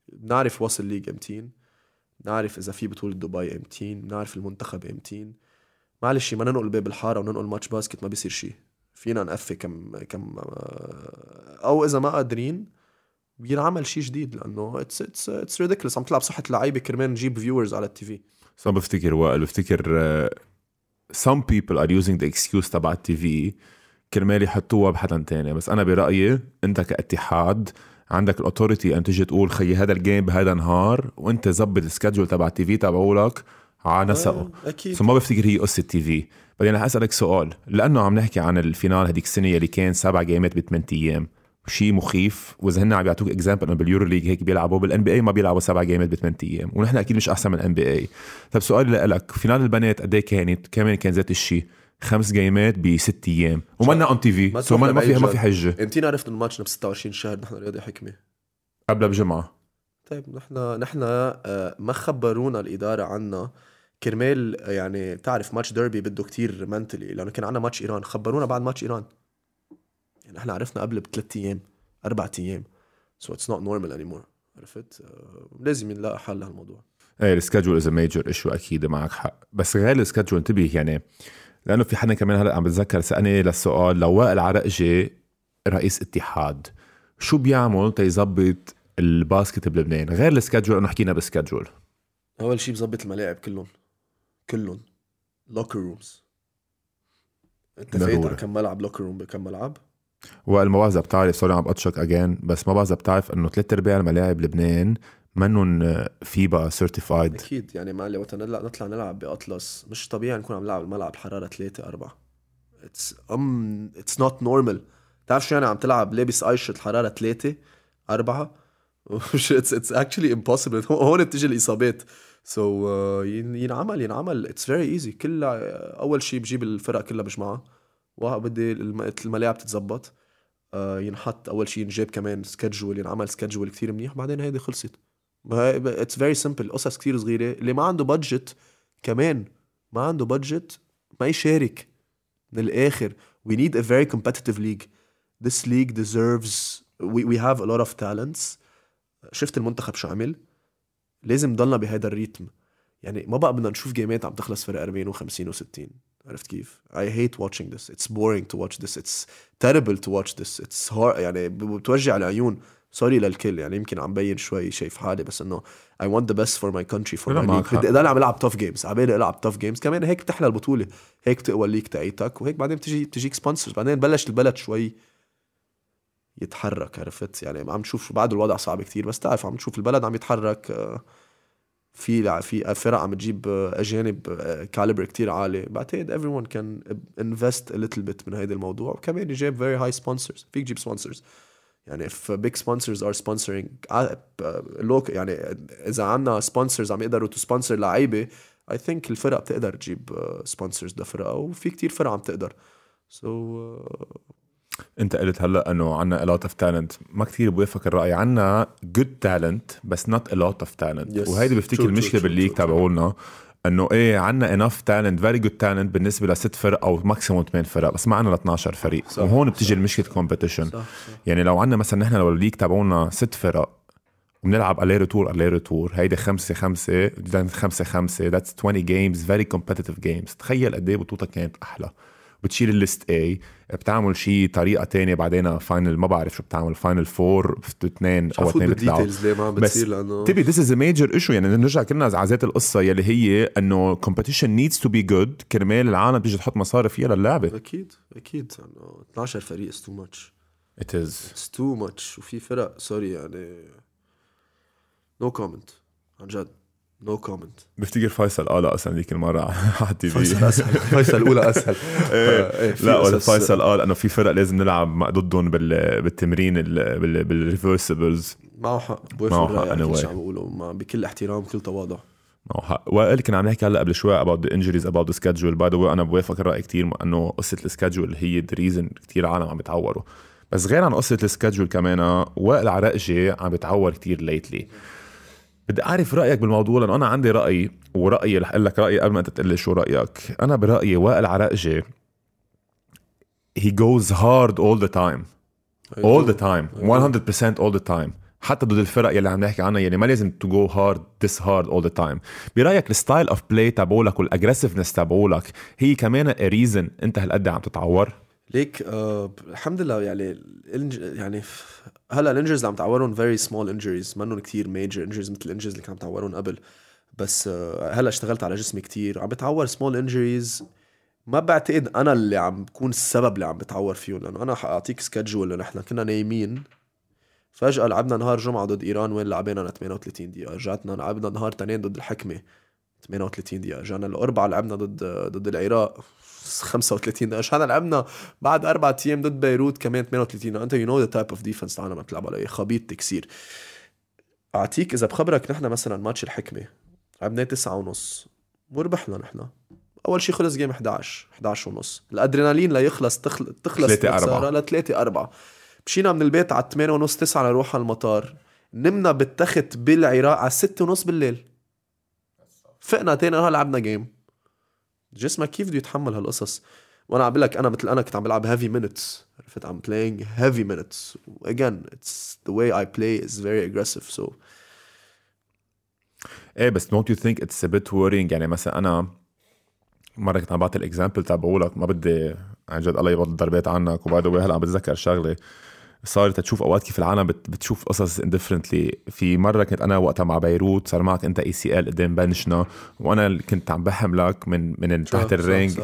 بنعرف وصل league امتين بنعرف إذا في بطولة دبي امتين بنعرف المنتخب امتين. معلش ما ننقل باب الحارة وننقل match basket ما بيصير شيء فينا نقفي كم كم آه، أو إذا ما قادرين بينعمل شيء جديد لأنه it's it's it's ridiculous عم تلعب صحة لعيبة كرمال نجيب viewers على ال TV. بس أنا بفتكر وائل بفتكر uh, some people are using the excuse تبع ال TV كرمال يحطوها بحدا تاني. بس أنا برأيي أنت كاتحاد عندك ال authority أن تيجي تقول خيي هذا ال game بهذا النهار وأنت زبط ال schedule تبع ال TV تبعولك على نسقه. أكيد. so ما بفتكر هي قصة TV. بعدين رح أسألك سؤال لأنه عم نحكي عن ال final هذيك السنة اللي كان سبع game ات بثمان أيام شيء مخيف؟ وإذا هن عم يعطوك example إنه باليورو league هيك بيلعبوا بال NBA ما بيلعبوا سبع game ات بثمان أيام ونحن أكيد مش أحسن من ال NBA طيب سؤالي لك final البنات قد إيه كانت؟ كمان كان ذات الشيء خمس game ات بست أيام. ومنا on TV so ما في ما في حجة. امتين عرفنا الماتش ب 26 شهر نحن رياضي حكمة. قبلها بجمعة. طيب نحن نحن آه، ما خبرونا الإدارة عنا. كرمال آه، يعني تعرف match derby بده كتير mentally لأنه كان عنا ماتش إيران. خبرونا بعد ماتش إيران. يعني إحنا عرفنا قبل بثلاث أيام أربع أيام. so it's not normal anymore عرفت؟ آه، لازم نلاقي حل لهالموضوع. إيه ال schedule is major issue أكيد معك حق. بس غير ال schedule انتبه يعني لأنه في حدا كمان هلا عم بتذكر سألني للسؤال لو وائل عرقجي رئيس اتحاد شو بيعمل تيظبط ال basket بلبنان؟ غير ال schedule انه حكينا بال schedule أول شيء بظبط الملاعب كلهم كلهم locker rooms أنت فايت. على كم ملعب locker room بكم ملعب؟ إذا بتعرف sorry عم بقطشك again بس ما بعرف بتعرف إنه ثلاث أرباع الملاعب لبنان منهم فيبا certified أكيد يعني معلي وقت نطلع نلعب بأطلس. مش طبيعي نكون عم نلعب الملعب حرارة 3 4 it's um it's not normal بتعرف شو يعني عم تلعب لابس قيشة الحراره 3 4 it's it's actually impossible هون بتيجي الإصابات. so, uh, ينعمل ينعمل. It's very easy كل أول شيء بجيب الفرق كلها بجمعها وبدي الم- الملاعب تتزبط آه، ينحط أول شيء ينجاب كمان schedule ينعمل schedule كثير منيح. بعدين هيدي خلصت. It's very simple قصص كثير صغيرة. اللي ما عنده budget كمان ما عنده budget ما يشارك من الآخر. We need a very competitive league. This deserves we, we have a lot of talents. شفت المنتخب شو عمل؟ لازم ضلنا بهذا ال rhythm. يعني ما بقى بدنا نشوف game ات عم تخلص فرق 40 و50 و60 عرفت كيف؟ I hate watching this. It's boring to watch this. It's terrible to watch this. It's hard يعني بتوجع العيون. سوري للكل يعني يمكن عم بين شوي شايف حالي بس إنه best for my country for لا، my معك league. حق. بدي اضل عم ألعب tough games عبالي ألعب tough games. كمان هيك بتحلى البطولة هيك بتقوى الليك تاعيتك وهيك بعدين بتجي بتجيك سبونسرز بعدين بلش البلد شوي يتحرك عرفت؟ يعني عم نشوف بعد الوضع صعب كتير بس تعرف عم نشوف البلد عم يتحرك آه، في في فرق عم تجيب آه، أجانب كاليبر كتير عالي. بعتقد everyone can invest a little bit من هيدا الموضوع. وكمان يجيب very high sponsors فيك تجيب sponsors. يعني if big sponsors are sponsoring ب- local يعني إذا عنا sponsors عم يقدروا to sponsor لعيبة I think الفرق بتقدر تجيب آه، sponsors لفرقها وفي كتير فرق عم تقدر. So آه، انت قلت هلأ إنه عنا a lot of talent. ما كثير بوافق الرأي. عنا good talent بس not a lot of talent. Yes. وهيدي بفتكر المشكلة بال league. تبعولنا. إنه إيه عندنا enough talent very good talent بالنسبة لست فرق أو maximum ثمان فرق بس ما عندنا 12 فريق. صح، وهون بتيجي المشكلة competition يعني لو عندنا مثلا نحن لو ال league تبعونا ست فرق وبنلعب aller retour aller retour هيدي خمسة خمسة خمسة خمسة that's 20 games very competitive games تخيل قد إيه بطولتك كانت أحلى. بتشيل ال last إيه بتعمل شيء طريقة تانية بعدين final ما بعرف شو بتعمل final four اثنين أو اثنين بيطلعوا عم بس تبي ذيس از ميجر ايشو يعني نرجع كلنا على ذات القصة يلي هي إنه كومبيتيشن نيدز تو بي جود كرمال العالم تيجي تحط مصاري فيها للعبة. أكيد أكيد انه 12 فريق از تو ماتش ات از اتس تو ماتش وفي فرق سوري يعني نو كومنت عن جد. نو كومنت بفتكر فيصل قال أصلا ذيك المرة على التي في فيصل أسهل. فيصل الأولى أسهل. إيه. في لا قصص- ولا فيصل قال انه في فرق لازم نلعب ضدهم بال- بالتمرين ال- بال- بالريفرسبلز معه حق. معه بوافق حق الرأي على كل anyway. شيء عم بقوله بكل احترام بكل تواضع. معه حق. وائل كنا عم نحكي هلأ قبل شوي the injuries about the schedule. By the way أنا بوافق الراي كثير إنه قصة السكادجول هي the reason كثير عالم عم بيتعوروا بس غير عن قصة السكادجول كمان وائل عرقجي عم بيتعور كثير ليتلي بدي أعرف رأيك بالموضوع لأنه أنا عندي رأي ورأيي رح أقول لك رأيي قبل ما انت تقول لي شو رأيك. أنا برأيي وائل عرقجي he goes hard all the time. All the time. 100% all the time. حتى ضد الفرق يلي عم نحكي عنها يلي ما لازم to go hard this hard all the time. برأيك ال style of play تبعولك وال aggressiveness تبعولك هي كمان reason أنت هالقد عم تتعور؟ ليك آه الحمد لله يعني. يعني هلا ال injuries اللي عم تعورهم very small injuries منهم كتير major injuries مثل ال injuries اللي كان عم تعورهم قبل. بس آه هلا اشتغلت على جسمي كتير. عم بتعور small injuries ما بعتقد أنا اللي عم بكون السبب اللي عم بتعور فيهم لأنه أنا حأعطيك schedule نحن كنا نايمين. فجأة لعبنا نهار جمعة ضد إيران وين لعبنا 38 دقيقة. رجعتنا لعبنا نهار تنين ضد الحكمة 38 دقيقة. رجعنا الأربعة لعبنا ضد ضد العراق. 35 دقيقة. رجعنا لعبنا بعد أربع أيام ضد بيروت كمان 38 دقيقة أنت you know the type of defense تاعنا ما بتلعب عليه خبيط تكسير. أعطيك إذا بخبرك نحن مثلا ماتش الحكمة. لعبناه تسعة ونص. وربحنا نحن. أول شيء خلص جيم 11 11 ونص. الأدرينالين ليخلص تخل... تخلص تلاتة أربعة. الخسارة ل 3 4 مشينا من البيت على 8 ونص 9 لنروح على المطار. نمنا بالتخت بالعراق على 6 ونص بالليل. فقنا تاني نهار لعبنا جيم جسمك كيف بده يتحمل هالقصص؟ وأنا عم لك أنا مثل أنا كنت عم بلعب heavy minutes. عرفت؟ I'm playing heavy minutes. Again it's the way I play is very aggressive so. إيه بس don't you think it's a bit worrying يعني مثلا أنا مرة كنت عم بعطي ال example تبعولك ما بدي عن جد الله يبطل ضربات عنك وبعد هلا عم بتذكر شغلة. صارت تشوف أوقات كيف العالم بت بتشوف قصص differently في مرة كنت أنا وقتها مع بيروت صار معك أنت ACL قدام bench نا وأنا اللي كنت عم بحملك من من تحت ال ring.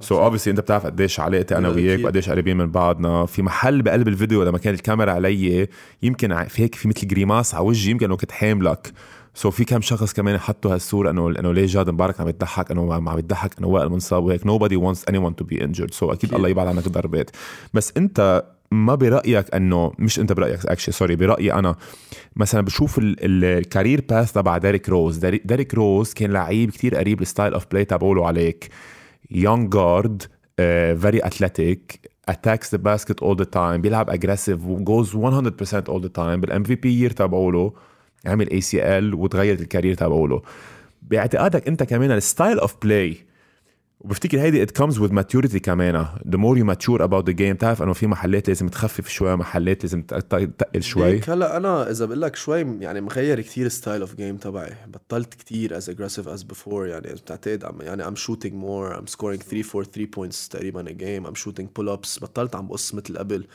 so obviously أنت بتعرف قديش علاقتي أنا وياك. وقديش قريبين من بعضنا. في محل بقلب الفيديو لما كان الكاميرا علي يمكن في هيك في مثل grimace على وجهي يمكن أنه كنت حاملك so في كم شخص كمان حطوا هالصورة انه إنه ليه جاد مبارك عم يضحك إنه عم يضحك إنه وائل منصاب وهيك. Nobody wants anyone to be injured. so أكيد. الله يبعد عنك ضربات بس أنت ما برأيك انه مش أنت برأيك actually sorry برأيي أنا. مثلا بشوف ال- ال career path تبع ديريك روز ديريك روز كان لعيب كتير قريب ال style of play تبعوله عليك. Guard uh, very athletic attacks the basket all the time بيلعب aggressive goes 100% all the time بال MVP year تبعوله عمل ACL وتغيرت ال career تبعوله باعتقادك أنت كمان ال style of play وبفتكر هيدي it comes with maturity كمان. The more you mature about the game بتعرف إنه في محلات لازم تخفف شوي محلات لازم تق- تق- تقل شوي. هلأ أنا إذا بقول لك شوي يعني مغير كتير style of game تبعي. بطلت كتير as aggressive as before يعني بتعتقد عم يعني I'm shooting more I'm scoring 3 4 3 points تقريبا a game I'm shooting pull ups بطلت عم بقص مثل قبل.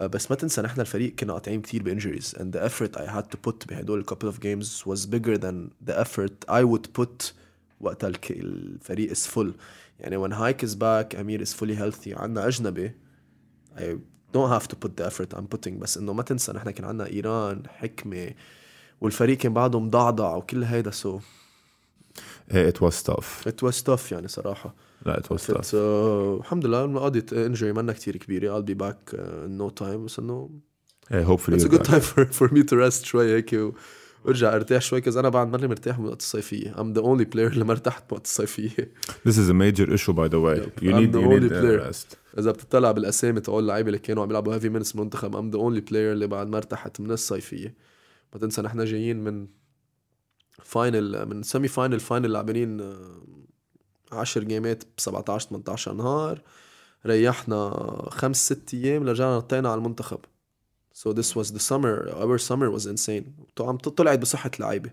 آه، بس ما تنسى نحن الفريق كنا قاطعين كتير بإنجريز. and the effort I had to put بهدول couple of games was bigger than the effort I would put وقتها الفريق is full. يعني when Hike is back أمير is fully healthy عنا أجنبي I don't have to put the effort I'm putting بس انه ما تنسى نحن كان عندنا ايران حكمه والفريق كان بعده مضعضع وكل هيدا سو إيه، it was tough it was tough يعني صراحة لا it was But, tough uh, الحمد لله قضيت injury منا كتير كبيره I'll be back uh, in no time بس انه إيه، hopefully it's a you're good back. time for, for me to rest شوي هيك وارجع ارتاح شوي كذا أنا بعد ماني مرتاح من وقت الصيفية I'm the only player اللي ما ارتحت بوقت الصيفية This is a major issue by the way. Yep. You I'm need the you only need player. rest. إذا بتطلع بالأسامي تقول اللعيبه اللي كانوا عم يلعبوا heavy minutes منتخب I'm the only player اللي بعد ما ارتحت من الصيفية ما تنسى نحن جايين من final من semi final final لاعبين 10 game ات ب 17 18 نهار ريحنا خمس ست أيام رجعنا نطينا على المنتخب so this was the summer our summer was insane. عم طلعت بصحة لعيبة.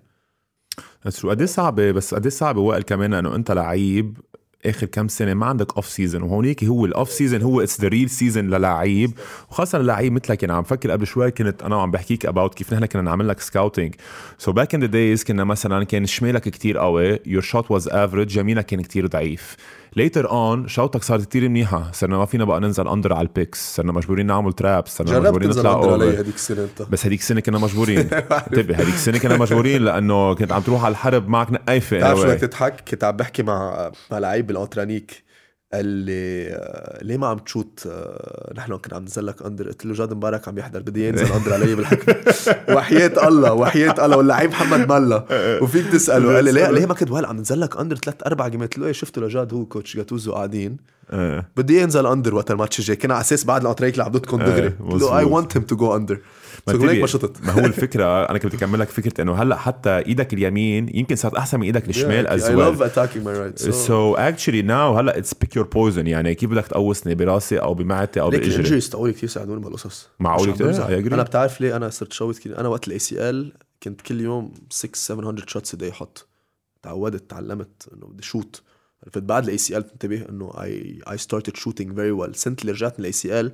شو قد صعبة بس قد صعبة وائل كمان إنه أنت لعيب آخر كم سنة ما عندك off season وهونيك هو ال off season هو it's the real season للعيب وخاصة للعيب مثلك يعني عم فكر قبل شوي كنت أنا وعم بحكيك about كيف نحن كنا نعمل لك scouting سو باك ان ذا دايز كنا مثلا كان شمالك كتير قوي يور شوت واز افريج يمينك كان كتير ضعيف. ليتر اون شوتك صارت كثير منيحة. صرنا ما فينا بقى ننزل اندر على البيكس صرنا مجبورين نعمل تراب صرنا مجبورين نطلع اوفر هذيك السنة أنت؟ بس هذيك السنة كنا مجبورين. انتبه هذيك السنة كنا مجبورين لأنه كنت عم تروح على الحرب معك نقايفة. بتعرف شو تضحك؟ كنت عم بحكي مع مع لعيب بالاوترانيك قال لي آه، ليه ما عم تشوت؟ آه، نحن كنا عم ننزل لك أندر. قلت له جاد مبارك عم يحضر بدي ينزل أندر علي بالحكم. وحياة الله وحياة الله واللعيب محمد ملا وفيك تسأله قال لي ليه ليه ما كنت وهلا عم ننزل لك under ثلاث أربع جيمات قلت له إيه شفته لجاد هو coach جاتوزو قاعدين. إيه. بدي ينزل under وقت الماتش الجاي. كنا على أساس بعد الاوتريك لعبتكم دغري. قلت له I want him to go under. ما شطت ما هو الفكرة أنا كنت اكمل لك فكرة إنه هلأ حتى إيدك اليمين يمكن صارت أحسن من إيدك الشمال as well I love attacking my right so actually now هلأ it's pick your poison يعني كيف بدك تقوصني؟ براسي أو بمعدتي أو بإجري. ال injuries تقولي كثير ساعدوني بهالقصص معقول كثير أنا بتعرف ليه أنا صرت shoot كثير أنا وقت ال ACL كنت كل يوم 6 700 shots a day أحط تعودت تعلمت إنه بدي shoot عرفت؟ بعد ال ACL بتنتبه إنه I I started shooting very well سنه اللي رجعت من ال ACL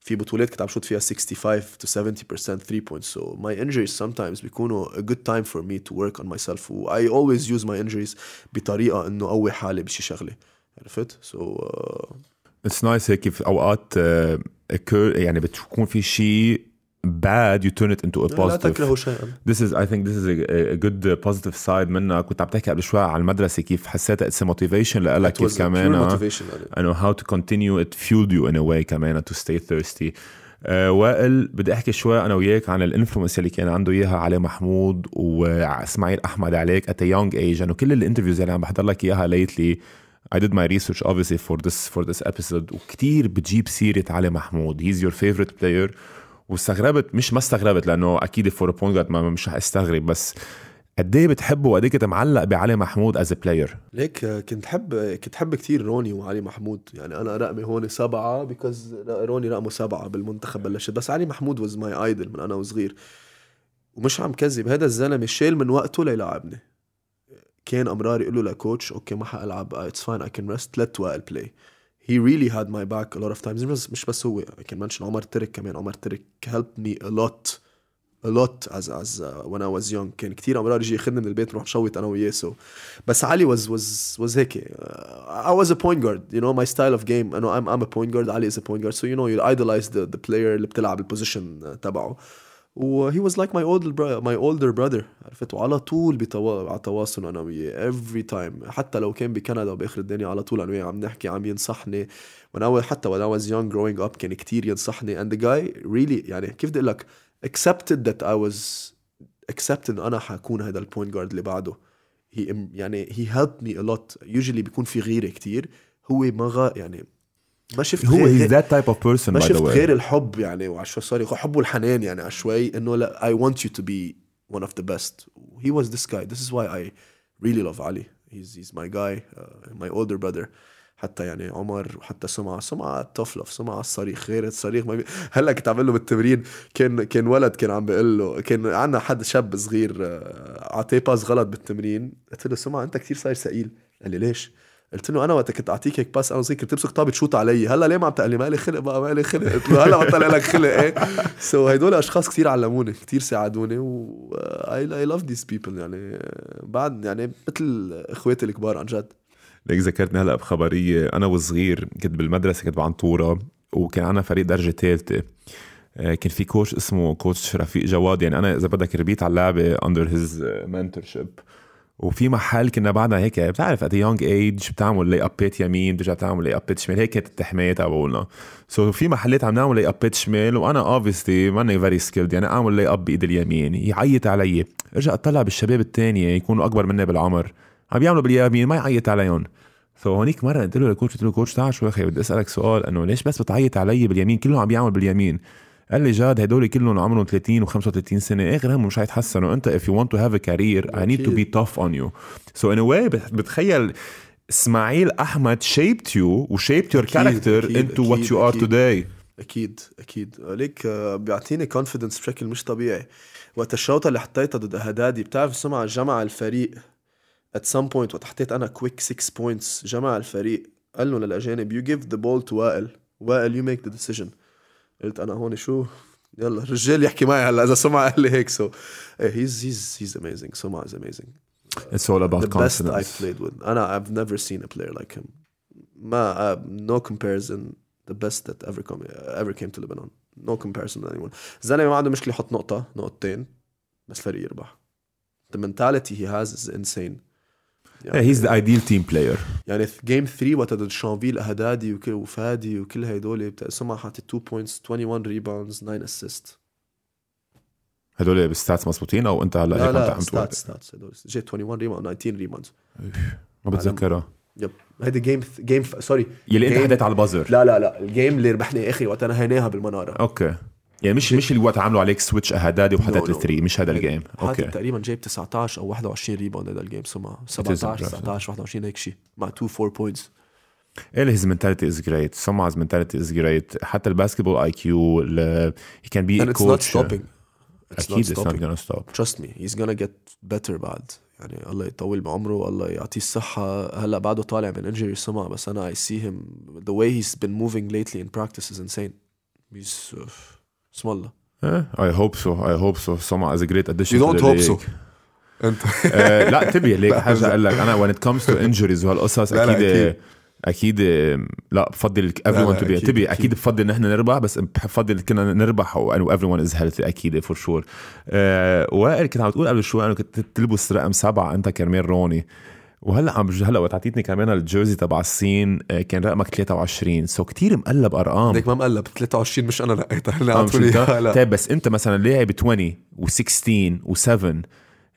في بطولات كنت عم shoot فيها 65 to 70% 3 points so my injuries sometimes بيكونوا a good time for me to work on myself و I always use my injuries بطريقة انه قوي حالي بشي شغلة عرفت so uh... it's nice هيك في اوقات uh, يعني بتكون في شيء bad you turn it into a positive لا تكرهوا شيئا this is I think this is a, a good uh, positive side منك كنت عم تحكي قبل شوي على المدرسة كيف حسيتها it's a motivation لك كيف كمان انه how to continue it fueled you in a way كمان to stay thirsty uh, وائل بدي احكي شوي أنا وياك عن ال influence اللي كان عنده اياها علي محمود واسماعيل احمد عليك at a young age انه كل ال interviews اللي عم بحضر لك اياها lately I did my research obviously for this for this episode وكتير بتجيب سيرة علي محمود he's your favorite player واستغربت مش ما استغربت لأنه أكيد for point guard ما مش استغرب بس قد إيه بتحبه وقد إيه كنت معلق بعلي محمود as player ليك كنت حب كنت حب كثير روني وعلي محمود. يعني أنا رقمي هون سبعة because روني رقمه سبعة بالمنتخب بلشت بس علي محمود was my idol من أنا وصغير. ومش عم كذب هذا الزلمة شال من وقته ليلعبني. كان أمرار يقول له ل coach okay ما حألعب it's fine I can rest let play he really had my back a lot of times مش مش بس هو I can mention عمر ترك كمان عمر ترك helped me a lot a lot as as uh, when I was young كان كثير امرار يجي ياخذني من البيت نروح نشوت انا وياه so بس علي was was was هيك uh, I was a point guard you know my style of game I know I'm I'm a point guard Ali is a point guard so you know you idolize the the player اللي بتلعب البوزيشن تبعه و was like my older brother my older brother. عرفت؟ وعلى طول بتوا... على تواصل أنا وياه every time. حتى لو كان بكندا وبآخر الدنيا على طول أنا وياه عم نحكي عم ينصحني. Was حتى I was young growing up كان كتير ينصحني. And the guy really يعني كيف بدي أقول لك؟ accepted that I was accepted انه أنا حكون هذا ال point guard اللي بعده. He يعني he helped me a lot. Usually بيكون في غيرة كتير. هو ما غا يعني ما شفت هو he's that type of person ما شفت غير الحب يعني وعشوي sorry حب والحنان يعني عشوي إنه لا want you to be one of the best. He was this guy. This is why I really love Ali. He's he's my guy uh, my older brother. حتى يعني عمر وحتى سمعة. سمعة في سمعة الصريخ غير الصريخ ما بي... هلا كنت عم له بالتمرين. كان كان ولد كان عم بيقول له كان عندنا حد شاب صغير اعطيه pass غلط بالتمرين. قلت له سمعة أنت كثير صاير ثقيل. قال لي ليش؟ قلت له أنا وقت كنت اعطيك هيك باس أنا وصغير كنت تمسك طابة تشوت علي. هلا ليه ما عم تقلي؟ ما لي خلق بقى ما لي خلق. قلت له هلا بطل لك خلق إيه؟ so so هدول أشخاص كثير علموني كثير ساعدوني و I love these people يعني بعد يعني مثل إخواتي الكبار عن جد. ليك ذكرتني هلا بخبرية. أنا وصغير كنت بالمدرسة كنت بعنطورة وكان عنا فريق درجة ثالثة. آه، كان في coach اسمه كوتش رفيق جواد. يعني أنا إذا بدك ربيت على اللعبة under his mentorship وفي محل كنا بعدنا هيك بتعرف at young age بتعمل layup ات يمين بترجع تعمل layup ات شمال هيك كانت التحمية تبعولنا. so so في محلات عم نعمل layup ات شمال وأنا obviously ماني very skilled يعني أعمل layup بايد اليمين. يعيط علي. ارجع اطلع بالشباب الثانية يكونوا أكبر مني بالعمر. عم بيعملوا باليمين ما يعيط عليهم. so هونيك مرة قلت له لل coach قلت له coach تعال شو أخي بدي أسألك سؤال أنه ليش بس بتعيط علي باليمين؟ كلهم عم بيعمل باليمين. قال لي جاد هدول كلهم عمرهم 30 و35 سنة. اخر هم مش حيتحسنوا أنت if you want to have a career I need to be tough on you. So in a way بتخيل إسماعيل أحمد shaped you و shaped your character أكيد into what أكيد you are أكيد. today. أكيد أكيد. ليك آه، بيعطيني confidence بشكل مش طبيعي. وقت الشوطة اللي حطيتها ضد هدادي بتعرف سمع جمع الفريق at some point وقت حطيت أنا quick 6 points جمع الفريق قال لهم للأجانب you give the ball to وائل وائل you make the decision. قلت انا هون شو يلا الرجال يحكي معي هلا اذا سمع قال لي هيك سو هيز هيز هيز amazing سمع is amazing it's all about the best confidence I've played with انا I've never seen a player like him ما uh, no comparison the best that ever come ever came to Lebanon no comparison to anyone الزلمه ما عنده مشكله يحط نقطه نقطتين بس الفريق يربح the mentality he has is insane Yeah, he's the ideal team player. يعني في جيم 3 وقت ضد شانفيل هدادي وكل وفادي وكل هدول سمع حاطط 2 بوينتس 21 ريباوندز 9 اسيست هدول بال stats مزبوطين أو أنت هلا لا هيك عم لا تقول؟ stat stats هدول. جيت 21 rebound 19 rebounds ما بتذكرها. yep. هيدي game game sorry يلي أنت حديت على ال buzzer. لا لا لا. ال game اللي ربحني أخي وقت أنا هيناها بالمنارة. okay. يعني مش مش الوقت عملوا عليك switch هدادي وحدا 3 مش هذا يعني ال game okay. هذا تقريبا جايب 19 أو 21 rebound هذا ال game so 17 19 21 هيك شيء مع 2 4 points إيه his mentality is great سمعة's mentality is great حتى ال basketball IQ هي كان بي أكيد it's not stopping أكيد it's not gonna stop trust me he's gonna get better بعد. يعني الله يطول بعمره الله يعطيه الصحة. هلأ بعده طالع من injury سمع بس أنا I see him the way he's been moving lately in practice is insane اسم الله. hope so. سمعة is a great addition you to don't the hope so. league. أنت. آه، لا انتبه ليك حاجة. أقول لك أنا when it comes to injuries وهالقصص أكيد. أكيد. لا بفضل everyone لا، to be أكيد، انتبه أكيد. أكيد بفضل إن إحنا نربح بس بفضل كنا نربح و and everyone is healthy أكيد for sure وائل كنت عم تقول قبل شوي إنه كنت تلبس رقم سبعة أنت كرمال روني. وهلأ عم هلأ وقت اعطيتني كمان ال jersey تبع الصين آه، كان رقمك 23 so كتير مقلب أرقام. هيك ما مقلب. 23 مش أنا نقيتها اللي آه، مش عطوني أنت؟ إياها، لا. طيب بس أنت مثلا لاعب 20 و16 و7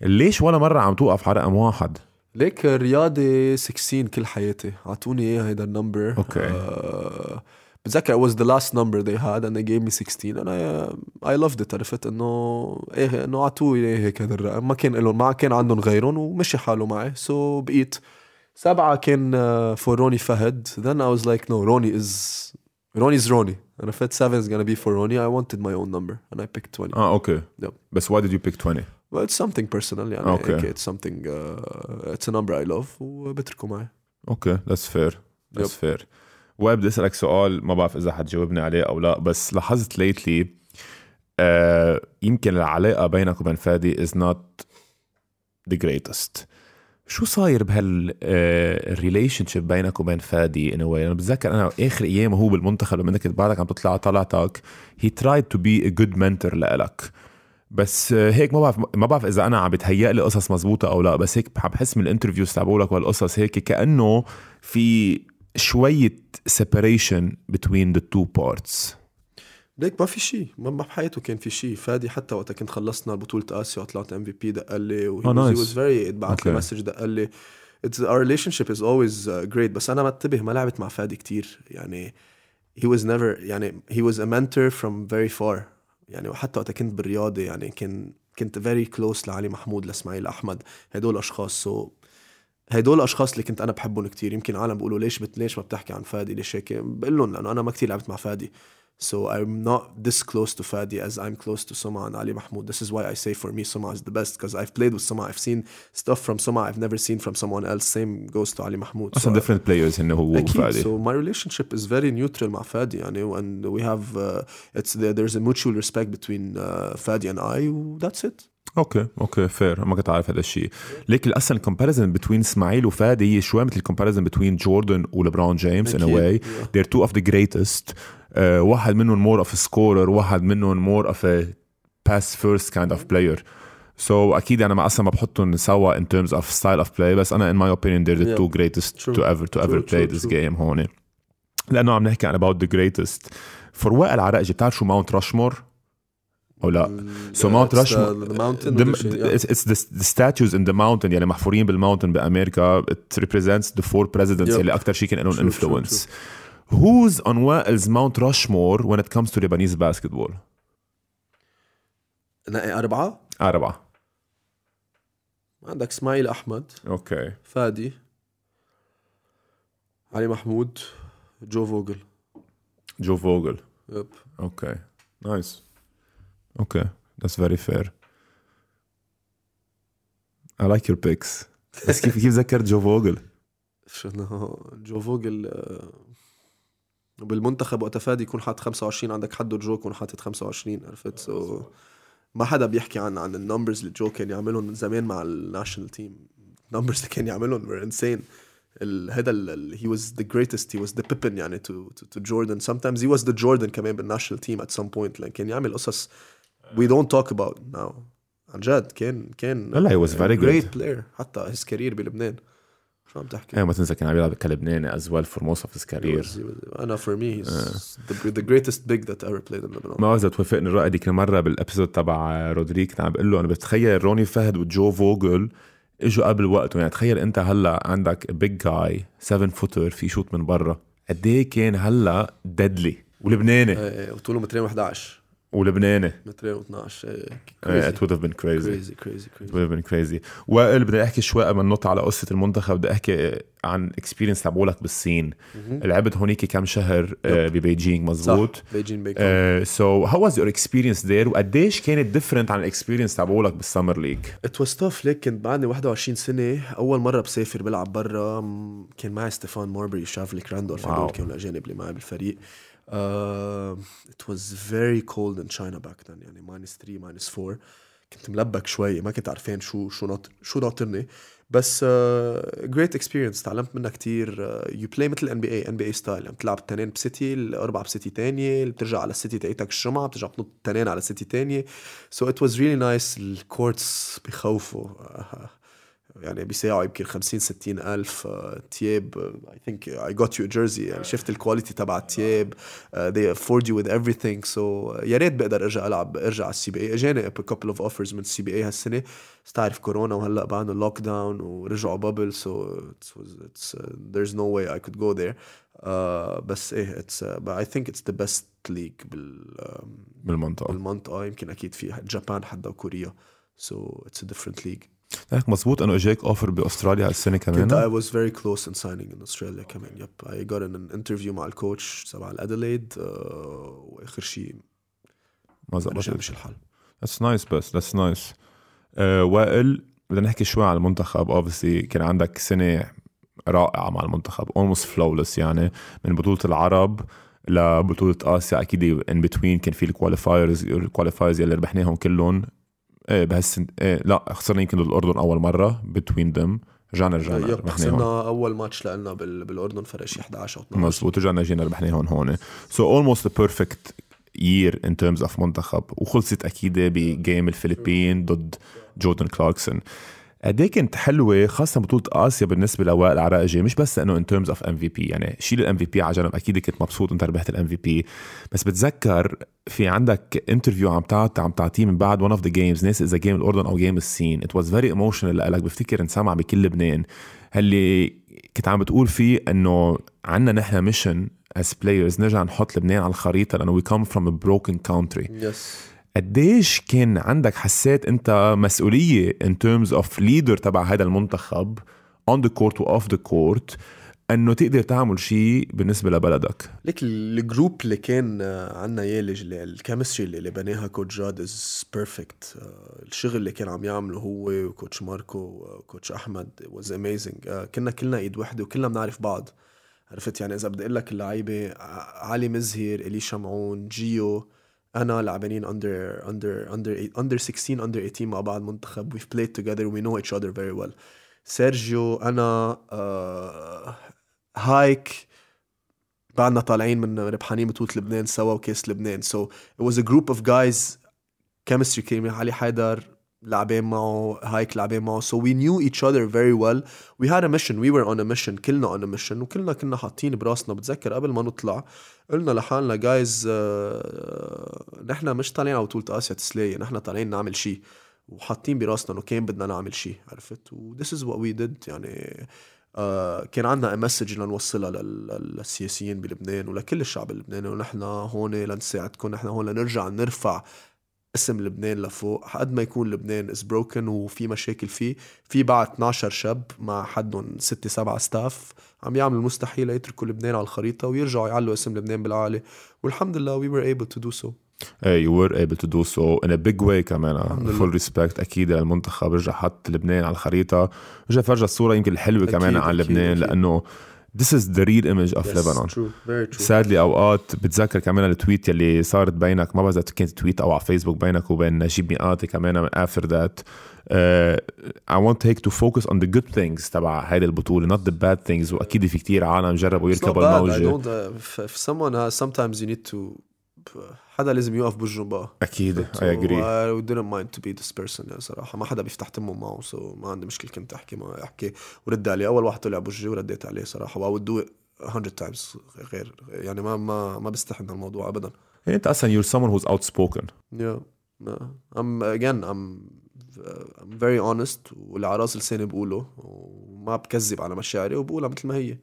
ليش ولا مرة عم توقف على رقم واحد؟ ليك رياضي 16 كل حياتي. أعطوني اياه هيدا ال number. okay. uh, بتذكر it was the last number they had and they gave me 16 and I uh, I loved it عرفت انه ايه انه اعطوه اياه هيك هذا الرقم ما كان لهم ما كان عندهم غيرهم ومشي حاله معي سو so بقيت سبعة كان فور روني فهد then I was like no روني is روني is روني عرفت 7 is gonna be for روني I wanted my own number and I picked 20 اه اوكي Yep. بس why did you pick 20 well it's something personal يعني أوكي. هيك it's something uh, it's a number I love وبتركه معي اوكي ذاتس فير ذاتس Yep. فير وائل بدي أسألك سؤال ما بعرف إذا حتجاوبني عليه أو لا بس لاحظت lately آه يمكن العلاقة بينك وبين فادي is not the greatest شو صاير بهال ال relationship بينك وبين فادي؟ ان أنا بتذكر أنا آخر أيام هو بالمنتخب لما كنت بعدك عم تطلع طلعتك he tried to be a good mentor لإلك. بس آه، هيك ما بعرف ما بعرف إذا أنا عم بتهيأ لي قصص مزبوطة أو لا بس هيك عم بحس من ال interviews تبعولك والقصص هيك كأنه في شوية separation between the two parts. ليك ما في شيء. ما بحياته كان في شيء. فادي حتى وقت كنت خلصنا بطولة آسيا وطلعت MVP دق لي و he nice. was very بعت لي. message دق لي it's our relationship is always uh, great. بس أنا ما انتبه ما لعبت مع فادي كتير. يعني he was never يعني he was a mentor from very far. يعني وحتى وقت كنت بالرياضة يعني كان كنت very close لعلي محمود لإسماعيل أحمد. هدول أشخاص. So هدول الاشخاص اللي كنت أنا بحبهم كتير يمكن عالم بيقولوا ليش بت ليش ما بتحكي عن فادي ليش هيك بقول لهم لأنه أنا ما كتير لعبت مع فادي So I'm not this close to Fadi as I'm close to Soma and Ali Mahmoud. This is why I say for me Soma is the best because I've played with Soma. I've seen stuff from Soma I've never seen from someone else. Same goes to Ali Mahmoud. أصلا different players انه هو. وفادي So my relationship is very neutral مع فادي يعني and we have uh, it's the, there's a mutual respect between uh, Fadi and I that's it. okay okay fair ما كنت عارف هذا الشيء لكن أصلا ال comparison بين اسماعيل وفادي هي شوي مثل ال comparison بين جوردن ولبرون جيمس in a way they're of the greatest uh, واحد منهم of a scorer واحد منهم of a pass first kind of player so أكيد أنا ما أصلا ما بحطهم سوا in terms of style of play بس أنا in my opinion they're the Yeah. two greatest True. to ever to ever True, play true, this true. game هون لأنه عم نحكي عن about the greatest for وائل عرقجي بتعرف شو Mount Rushmore أو لا. Yeah. it's, it's the, the statues in the mountain يعني محفورين بال mountain بامريكا it represents the four presidents Yep. اللي أكثر شيء كان لهم True, true, influence who's on Wael's Mount Rushmore when it comes to Lebanese basketball نقي اربعه أربعة عندك اسماعيل احمد okay فادي علي محمود جو فوجل جو فوجل yep okay nice أوكي that's very fair. I like your picks. بس كيف كيف ذكرت جو فوجل شنو؟ جو فوجل آه، بالمنتخب وقت فادي يكون حاطط 25 عندك حده جو يكون حاطط 25 عرفت؟ so ما حدا بيحكي عن عن ال numbers اللي جو كان يعملهم من زمان مع ال national team ال numbers اللي كان يعملهم were insane. هذا he was the greatest he was the Pippen يعني to, to, to Jordan. Sometimes he was the Jordan كمان بال national team some point لأن كان يعمل قصص we don't talk about now. عن جد كان كان لا، was very good. great player. حتى his career بلبنان. شو عم تحكي؟ إيه ما تنسى كان عم يلعب كلبناني of his He career. was- he was- أنا he's the, the greatest big that ever played in Lebanon. ما إذا توافقني الرأي ديك المرة بال episode تبع رودريك كان عم بقول له أنا بتخيل روني فهد وجو فوجل إجوا قبل وقته. يعني تخيل أنت هلأ عندك big جاي 7 footer في shoot من برا. قد إيه كان هلأ deadly ولبناني. إيه وطوله مترين 11 ولبناني. مترين و12 إيه crazy. crazy. Crazy it crazy. Would have been crazy. وائل بدي احكي شوي قبل ما ننط على قصة المنتخب. بدي أحكي عن experience تبعولك بالصين. لعبت هونيك كم شهر آه، ببيجينج مزبوط؟ صح بيجين بيكون so how was your experience there وقديش كانت different عن ال experience تبعولك بال summer league it was tough ليك كنت بعدني 21 سنة أول مرة بسافر بلعب برا. كان معي ستيفان ماربري شافليك راندولف. هدول كانوا الاجانب اللي معي بالفريق. it was very cold in China back then يعني minus 3 minus 4 كنت ملبك شوي ما كنت عارفين شو شو ناطر شو ناطرني بس great experience تعلمت منها كتير. you play مثل ان بي اي ان بي اي ستايل يعني بتلعب التنين بسيتي الأربعة بسيتي تانية بترجع على السيتي تاعتك الجمعة بترجع بتنط التنين على سيتي تانية. so it was really nice ال courts بخوفوا آه، يعني بيساعوا يمكن 50 60 ألف آه، تياب I think I got you jersey يعني شفت ال quality تبع التياب they afford you with everything. So uh, يا ريت بقدر أرجع ألعب أرجع على ال CBA اجاني couple of offers من ال CBA هالسنة. بس تعرف كورونا وهلأ بعدنا lockdown ورجعوا bubble uh, there's no way I could go there. uh, بس إيه it's but I think it's the best league بال بالمنطقة. بالمنطقة. يمكن أكيد في جابان حدا وكوريا. So it's a different league. هيك مزبوط أنه إجاك offer بأستراليا هالسنه كنت كمان. I was very close in signing in Australia كمان. yep got in an interview مع ال coach تبع الاديلايد uh, وآخر شيء ما زبطت مش الحال that's nice بس that's nice وائل بدنا نحكي شوي عن المنتخب. obviously كان عندك سنة رائعة مع المنتخب almost flawless يعني من بطولة العرب لبطولة آسيا. أكيد ان between كان في ال qualifiers ال qualifiers يلي ربحناهم كلهم. بهالسن إيه لا خسرنا يمكن الأردن أول مرة between them رجعنا رجعنا خسرنا أول ماتش لنا بال... بالأردن فرق شي 11 أو 12 مزبوط رجعنا جينا ربحناهم هون so almost perfect year in terms of منتخب. وخلصت أكيد ب game الفلبين ضد جوردن كلاركسون. قد إيه كانت حلوة خاصة بطولة آسيا بالنسبة لوائل عراقجي مش بس إنه in terms of MVP يعني شيل ال MVP على جنب أكيد كنت مبسوط انت ربحت ال MVP بس بتذكر في عندك interview عم تعط عم تعطيه من بعد one of the games ناس إذا game الأردن أو game الصين. It was very emotional لك بفتكر انسمع بكل لبنان. اللي كنت عم بتقول فيه إنه عنا نحن mission as players نرجع نحط لبنان على الخريطة لأنه we come from a broken country. yes قديش كان عندك حسيت انت مسؤولية in terms of leader تبع هذا المنتخب on the court و off the court انه تقدر تعمل شيء بالنسبة لبلدك؟ ليك ال group اللي كان آه، عنا إياه ال chemistry اللي اللي بناها coach جاد is perfect الشغل اللي كان عم يعمله هو و coach ماركو و coach أحمد was amazing كنا كلنا إيد وحدة وكلنا بنعرف بعض. عرفت يعني إذا بدي أقول لك اللعيبة علي مزهر الي شمعون جيو. أنا لعبانين under under under under 16 under 18 مع بعض منتخب. We've played together. We know each other very well. سيرجيو أنا آه هايك بعدنا طالعين من ربحانين بطولة لبنان سوا وكأس لبنان. So it was a group of guys chemistry كان علي حيدر لعبين معه هايك لعبين معه. So we knew each other very well. We had a mission. We were on a mission. كلنا on a mission. وكلنا كنا حاطين براسنا. بتذكر قبل ما نطلع قلنا لحالنا جايز نحن مش طالعين على بطولة آسيا تسلية. نحن طالعين نعمل شيء. وحاطين براسنا إنه كان بدنا نعمل شيء؟ عرفت؟ و this is what we did. يعني آه كان عندنا message لنوصلها لل- للسياسيين بلبنان ولكل الشعب اللبناني. ونحن هون لنساعدكم. نحن هون لنرجع نرفع اسم لبنان لفوق. قد ما يكون لبنان is broken وفي مشاكل فيه في بعد 12 شاب مع حدهم 6 7 staff عم يعملوا المستحيل يتركوا لبنان على الخريطة ويرجعوا يعلوا اسم لبنان بالعالي والحمد لله we were able to do so. إيه you were able to do so in a big way كمان. full respect أكيد للمنتخب رجع حط لبنان على الخريطة. رجع فرجى الصورة يمكن الحلوة كمان عن لبنان أكيد. لأنه This is the real image of yes, Lebanon. True, very true. Sadly اوقات بتذكر كمان التويت يلي صارت بينك ما بعرف اذا كانت تويت او على فيسبوك بينك وبين نجيب مئاتي كمان من after that uh, I want to take to focus on the good things تبع هيدي البطولة not the bad things واكيد في كتير عالم جربوا يركبوا الموجة. I don't, uh, if someone has sometimes you need to حدا لازم يوقف بوجههم بقى. أكيد اي اجري I didn't mind to be this person يعني صراحة. ما حدا بيفتح تمه معه سو so ما عندي مشكلة كنت أحكي معه أحكي ورد عليه. أول واحد طلع بوجهي ورديت عليه صراحة و I would do it 100 times غير يعني ما ما ما بستحي من الموضوع ابدا. يعني أنت أصلا you're someone who's outspoken. Yeah. I'm again I'm I'm very honest واللي على رأس لساني بقوله وما بكذب على مشاعري وبقولها مثل ما هي.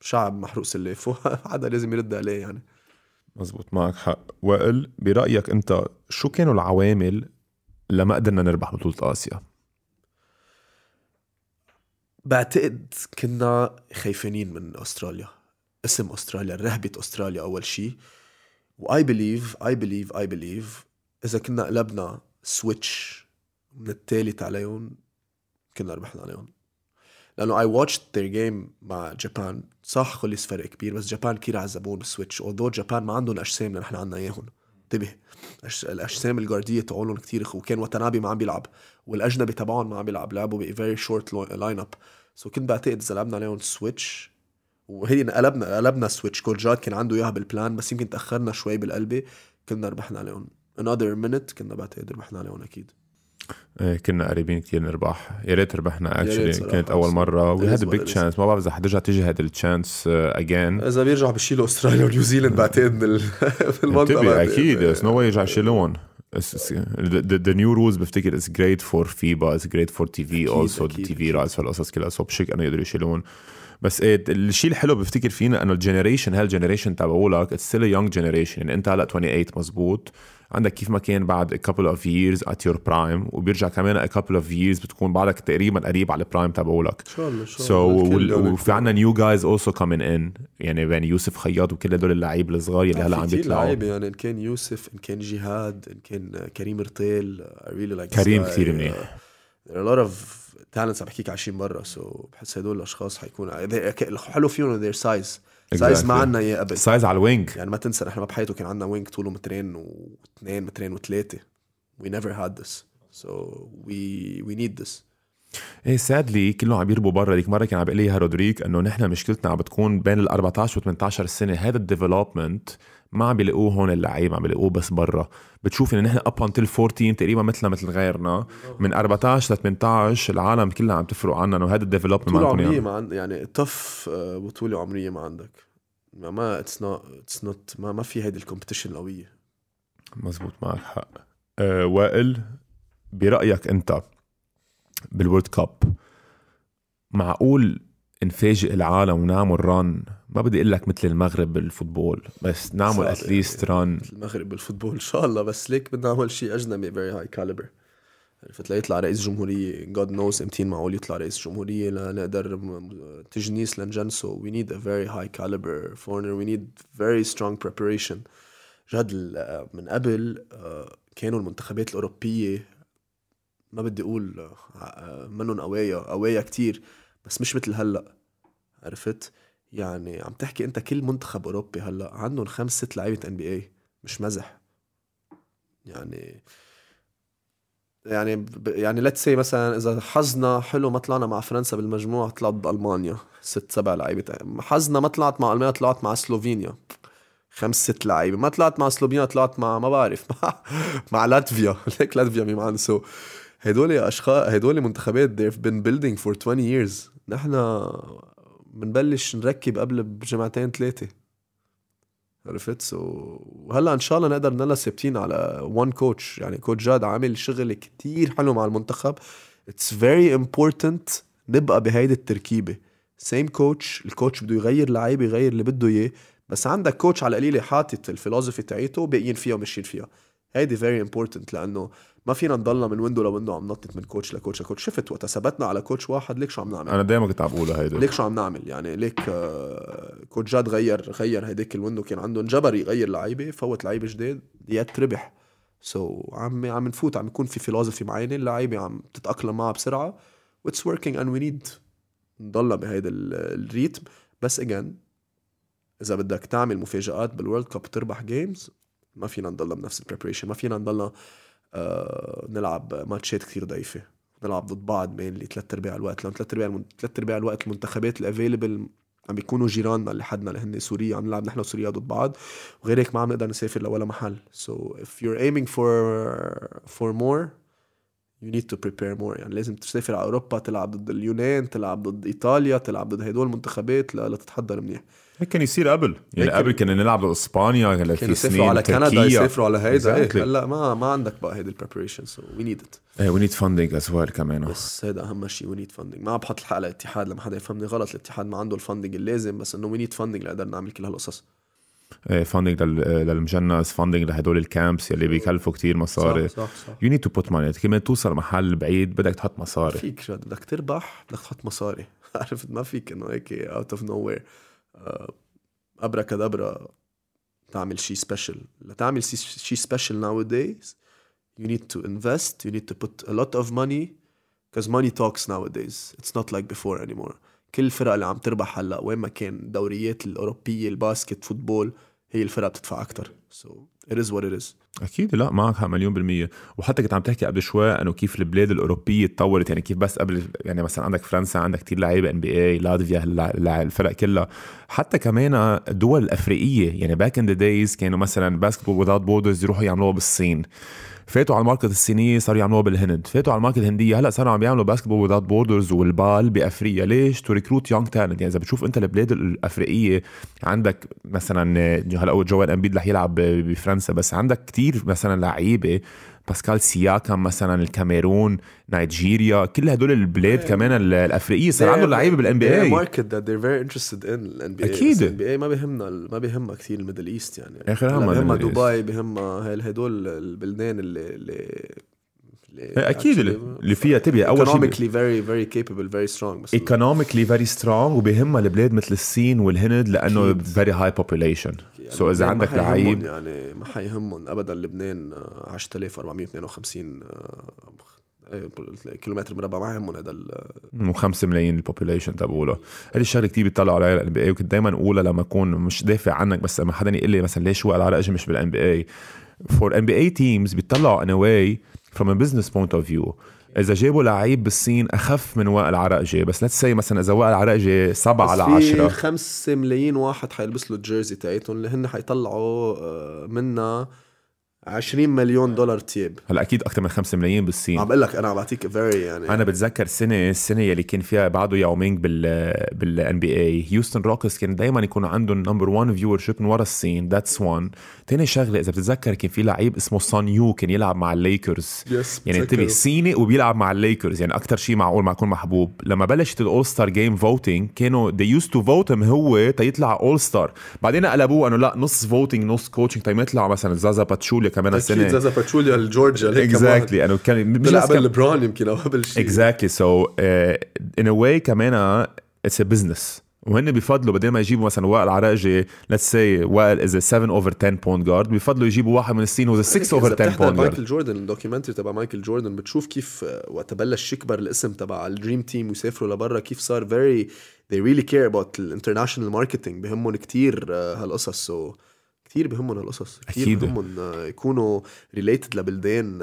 شعب محروق سلاف حدا لازم يرد عليه يعني. مزبوط معك حق. وائل برأيك أنت شو كانوا العوامل لما قدرنا نربح بطولة آسيا؟ بعتقد كنا خايفين من أستراليا. اسم أستراليا رهبة أستراليا أول شيء واي بليف اي بليف اي بليف إذا كنا قلبنا سويتش من الثالث عليهم كنا ربحنا عليهم. لأنه اي واتشد ذير جيم مع جابان صح خلص فرق كبير بس جابان كثير عذبون بالسويتش اولدو جابان ما عندهم أجسام اللي نحن عندنا إياهم. انتبه. الأجسام الجاردية تاعولهم كثير وكان وتنابي ما عم بيلعب. والأجنبي تبعهم ما عم بيلعب. لعبوا بفيري شورت لاين اب سو كنت بعتقد إذا لعبنا عليهم سويتش وهي قلبنا قلبنا سويتش كول جاد كان عنده إياها بالبلان بس يمكن تأخرنا شوي بالقلبة. كنا ربحنا عليهم. Another minute كنا بعتقد ربحنا عليهم أكيد. كنا قريبين كثير نربح يا ريت ربحنا actually كانت أول مرة. we had big chance ما بعرف إذا حترجع تيجي هاد ال chance again إذا بيرجع بشيلوا أستراليا ونيوزيلند بعتقد من المنطقة أكيد. It's no way يرجع يشيلون the new rules بفتكر it's great for FIBA it's great for TV also. The TV rights فالقصص كلها. so بشك إنه يقدروا يشيلون بس إيه الشيء الحلو بفتكر فينا إنه ال generation هال generation تبعولك it's still young generation يعني أنت هلأ 28 مزبوط. عندك كيف ما كان بعد a couple of years at your prime وبيرجع كمان a couple of years بتكون بعدك تقريبا قريب على ال prime تبعولك. إن شاء الله إن شاء الله. so وفي عندنا new guys also coming in يعني بين يوسف خياط وكل هدول اللعيبه الصغار اللي هلا عم بيطلعوا. لعيبة يعني إن كان يوسف إن كان جهاد إن كان كريم رطيل I really like كريم كثير منيح. There are a lot of talents عم بحكيك عايشين برا so بحس هدول الأشخاص حيكونوا الحلو فيهم their size. size ما عندنا إياه قبل size على ال wing. يعني ما تنسى نحن ما بحياته كان عندنا wing طوله مترين واثنين مترين وثلاثة. We never had this. So we we need this. إيه sadly كله عم يربوا برا. ديك مرة كان عم بيقول لي رودريك إنه نحن مشكلتنا عم بتكون بين ال 14 و 18 سنة. هذا ال development ما عم بيلاقوه هون اللعيبه عم بيلاقوه بس برا. بتشوف إنه نحن up until 14 تقريبا مثلنا مثل غيرنا. من 14 ل 18 العالم كلها عم تفرق عنا انه هذا ال development ما عندكم عمرية ما عند يعني tough آه، بطوله عمرية ما عندك. ما it's not it's not ما, ما في هيدي ال competition القوية. مزبوط معك حق. أه وائل برأيك أنت بال World Cup. معقول نفاجئ العالم ونعمل run ما بدي أقول لك مثل المغرب بال football بس نعمل at least run مثل المغرب بال football إن شاء الله بس ليك بدنا نعمل شيء أجنبي very high caliber عرفت؟ ليطلع رئيس جمهورية God knows امتين معقول يطلع رئيس جمهورية لنقدر تجنيس لنجنسه. We need a very high caliber foreigner. We need very strong preparation. جد من قبل آه، كانوا المنتخبات الأوروبية ما بدي أقول آه، منهم قوايا قوايا كتير بس مش مثل هلأ عرفت؟ يعني عم تحكي أنت كل منتخب أوروبي هلأ عندهم خمس ست لعيبة ان بي اي مش مزح. يعني يعني يعني let's say مثلا إذا حظنا حلو ما طلعنا مع فرنسا بالمجموعه طلعت بألمانيا ست سبع لعيبة حظنا ما طلعت مع ألمانيا طلعت مع سلوفينيا خمس ست لعيبة. ما طلعت مع سلوفينيا طلعت مع ما بعرف مع مع لاتفيا. ليك لاتفيا مين so هدول اشخاص هدول منتخبات they've been building for 20 years. نحن بنبلش نركب قبل بجمعتين ثلاثة عرفت؟ so وهلا إن شاء الله نقدر نضل ثابتين على one coach يعني coach جاد عامل شغل كتير حلو مع المنتخب. It's very important نبقى بهيدي التركيبة. same coach ال coach بده يغير لعيبة يغير اللي بده إياه. بس عندك coach على القليله حاطط ال philosophy تاعيته باقيين فيها وماشيين فيها. هيدي very important لأنه ما فينا نضلنا من window ل window عم نطت من coach ل coach ل coach شفت وقت ثبتنا على coach واحد ليك شو عم نعمل؟ أنا دائما كنت عم بقولها هيدي ليك شو عم نعمل؟ يعني ليك آه، coach جاد غير غير هيديك ال window كان عنده انجبر يغير لعيبة فوت لعيبة جداد يا تربح so so, عم عم نفوت عم يكون في philosophy معينة اللعيبة عم تتأقلم معها بسرعة. و it's working and we need نضلنا بهيدا ال rhythm. بس again إذا بدك تعمل مفاجآت بال World Cup تربح games ما فينا نضلنا بنفس ال preparation ما فينا نضلنا آه نلعب ماتشات كثير ضعيفة. نلعب ضد بعض mainly ثلاث أرباع الوقت. لأن ثلاث أرباع ثلاث أرباع الوقت المنتخبات ال available عم بيكونوا جيراننا اللي حدنا اللي هن سوريا عم نلعب نحن وسوريا ضد بعض. وغير هيك ما عم نقدر نسافر لولا محل. So if you're aiming for for more you need to prepare more. يعني لازم تسافر على أوروبا تلعب ضد اليونان تلعب ضد إيطاليا تلعب ضد هدول المنتخبات لتتحضر منيح. كان يصير قبل. يعني قبل كنا نلعب ضد اسبانيا هلا في سنين على كندا يسافروا على هيدا. exactly. هلا ما ما عندك بقى هيدي ال preparation so we need it إيه we need funding as well كمان. بس هيدا أهم شيء we need funding ما بحط الحق على الاتحاد لما حدا يفهمني غلط الاتحاد ما عنده ال funding اللازم بس إنه we need funding لنقدر نعمل كل هالقصص. funding للمجنس funding لهدول ال camps يلي بيكلفوا كتير مصاري. صح صح صح. you need to put money كمان توصل محل بعيد بدك تحط مصاري. فيك جد بدك تربح بدك تحط مصاري. عرفت؟ ما فيك إنه هيك out of nowhere أبرا كدبرا تعمل شيء special لتعمل شيء special nowadays you need to invest you need to put a lot of money because money talks nowadays. It's not like before anymore. كل الفرق اللي عم تربح هلا وين ما كان الدوريات الأوروبية ال basket football هي الفرق بتدفع أكثر so it is what it is. أكيد لا معك حق مليون بالمية. وحتى كنت عم تحكي قبل شوي إنه كيف البلاد الأوروبية تطورت يعني كيف بس قبل يعني مثلا عندك فرنسا عندك كتير لعيبة NBA لاتفيا الفرق كلها. حتى كمان الدول الأفريقية يعني back in the days كانوا مثلا Basketball Without Borders يروحوا يعملوها بالصين. فاتوا على ال market الصينيه صاروا يعملوها بالهند. فاتوا على ال market الهندية. هلأ صاروا عم بيعملوا Basketball Without Borders وال BAL بأفريقيا. ليش؟ To recruit young talent يعني إذا بتشوف أنت البلاد الأفريقية عندك مثلا هلأ جويل أمبيد رح يلعب بفرنسا بس عندك كتير مثلا لعيبة باسكال سياكام مثلا الكاميرون نيجيريا كل هدول البلاد yeah. كمان الأفريقية صار عندهم لعيبة بال NBA market that they're very interested in ال NBA أكيد. ال NBA ما بيهمنا ما بيهمها كثير ال Middle East يعني. اخر همها بيهمها دبي بيهمها هدول البلدان اللي اللي أكيد اللي فيها تبي أول شيء very very capable very strong. بس economically very strong وبيهمها البلاد مثل الصين والهند لأنه very high population. so إذا عندك لعيب يعني ما حيهمهم ابدا. لبنان 10452 كيلومتر مربع. ما يهمهم هذا ال 5 ملايين ال population تبعوله. هذه الشغلة كثير بيطلعوا عليها ال NBA وكنت دائما أقولها لما أكون مش دافع عنك بس لما حدا يقول لي مثلا ليش وائل عرقجي مش بال NBA for NBA teams بيطلعوا anyway from a business point of view إذا جابوا لعيب بالصين أخف من وائل عرقجي بس let's say مثلا إذا وائل عرقجي 7 على 10 5 ملايين واحد حيلبس له ال jersey تاعتهم اللي هن حيطلعوا آه، منها 20 مليون دولار تياب. هلا أكيد أكثر من 5 ملايين بالصين. عم بقول لك أنا عم بعطيك very يعني. أنا بتذكر سنة السنة اللي كان فيها بعده ياو مينج بال بال NBA هيوستن روكتس كان دائما يكون عندهم number 1 viewership من ورا الصين. That's 1 ثاني شغلة إذا بتتذكر كان في لعيب اسمه سون يو كان يلعب مع الليكرز yes, يعني انتبه صيني وبيلعب مع الليكرز يعني أكثر شيء معقول ما يكون محبوب. لما بلشت ال All-Star Game voting كانوا they used to vote him هو تيطلع All-Star بعدين قلبوه إنه لا نص voting نص coaching تيما يطلع مثلا زازا باتشوليا كمان السنة زازا باتشوليا الجورجيا exactly أنه كان مش قبل لبرون يمكن أو قبل شيء. exactly so in a way كمان it's a business وهن بفضلوا بدل ما يجيبوا مثلا وائل عراجي let's say وائل is 7 over 10 point guard بفضلوا يجيبوا واحد من الصين هو 6 over 10 point guard مايكل جوردن ال documentary تبع مايكل جوردن بتشوف كيف وقت بلش يكبر الاسم تبع ال Dream Team ويسافروا لبرا كيف صار very they really care about ال international marketing بهمهم كتير هالقصص. so so كثير بهمهم هالقصص كثير بهمهم يكونوا related لبلدان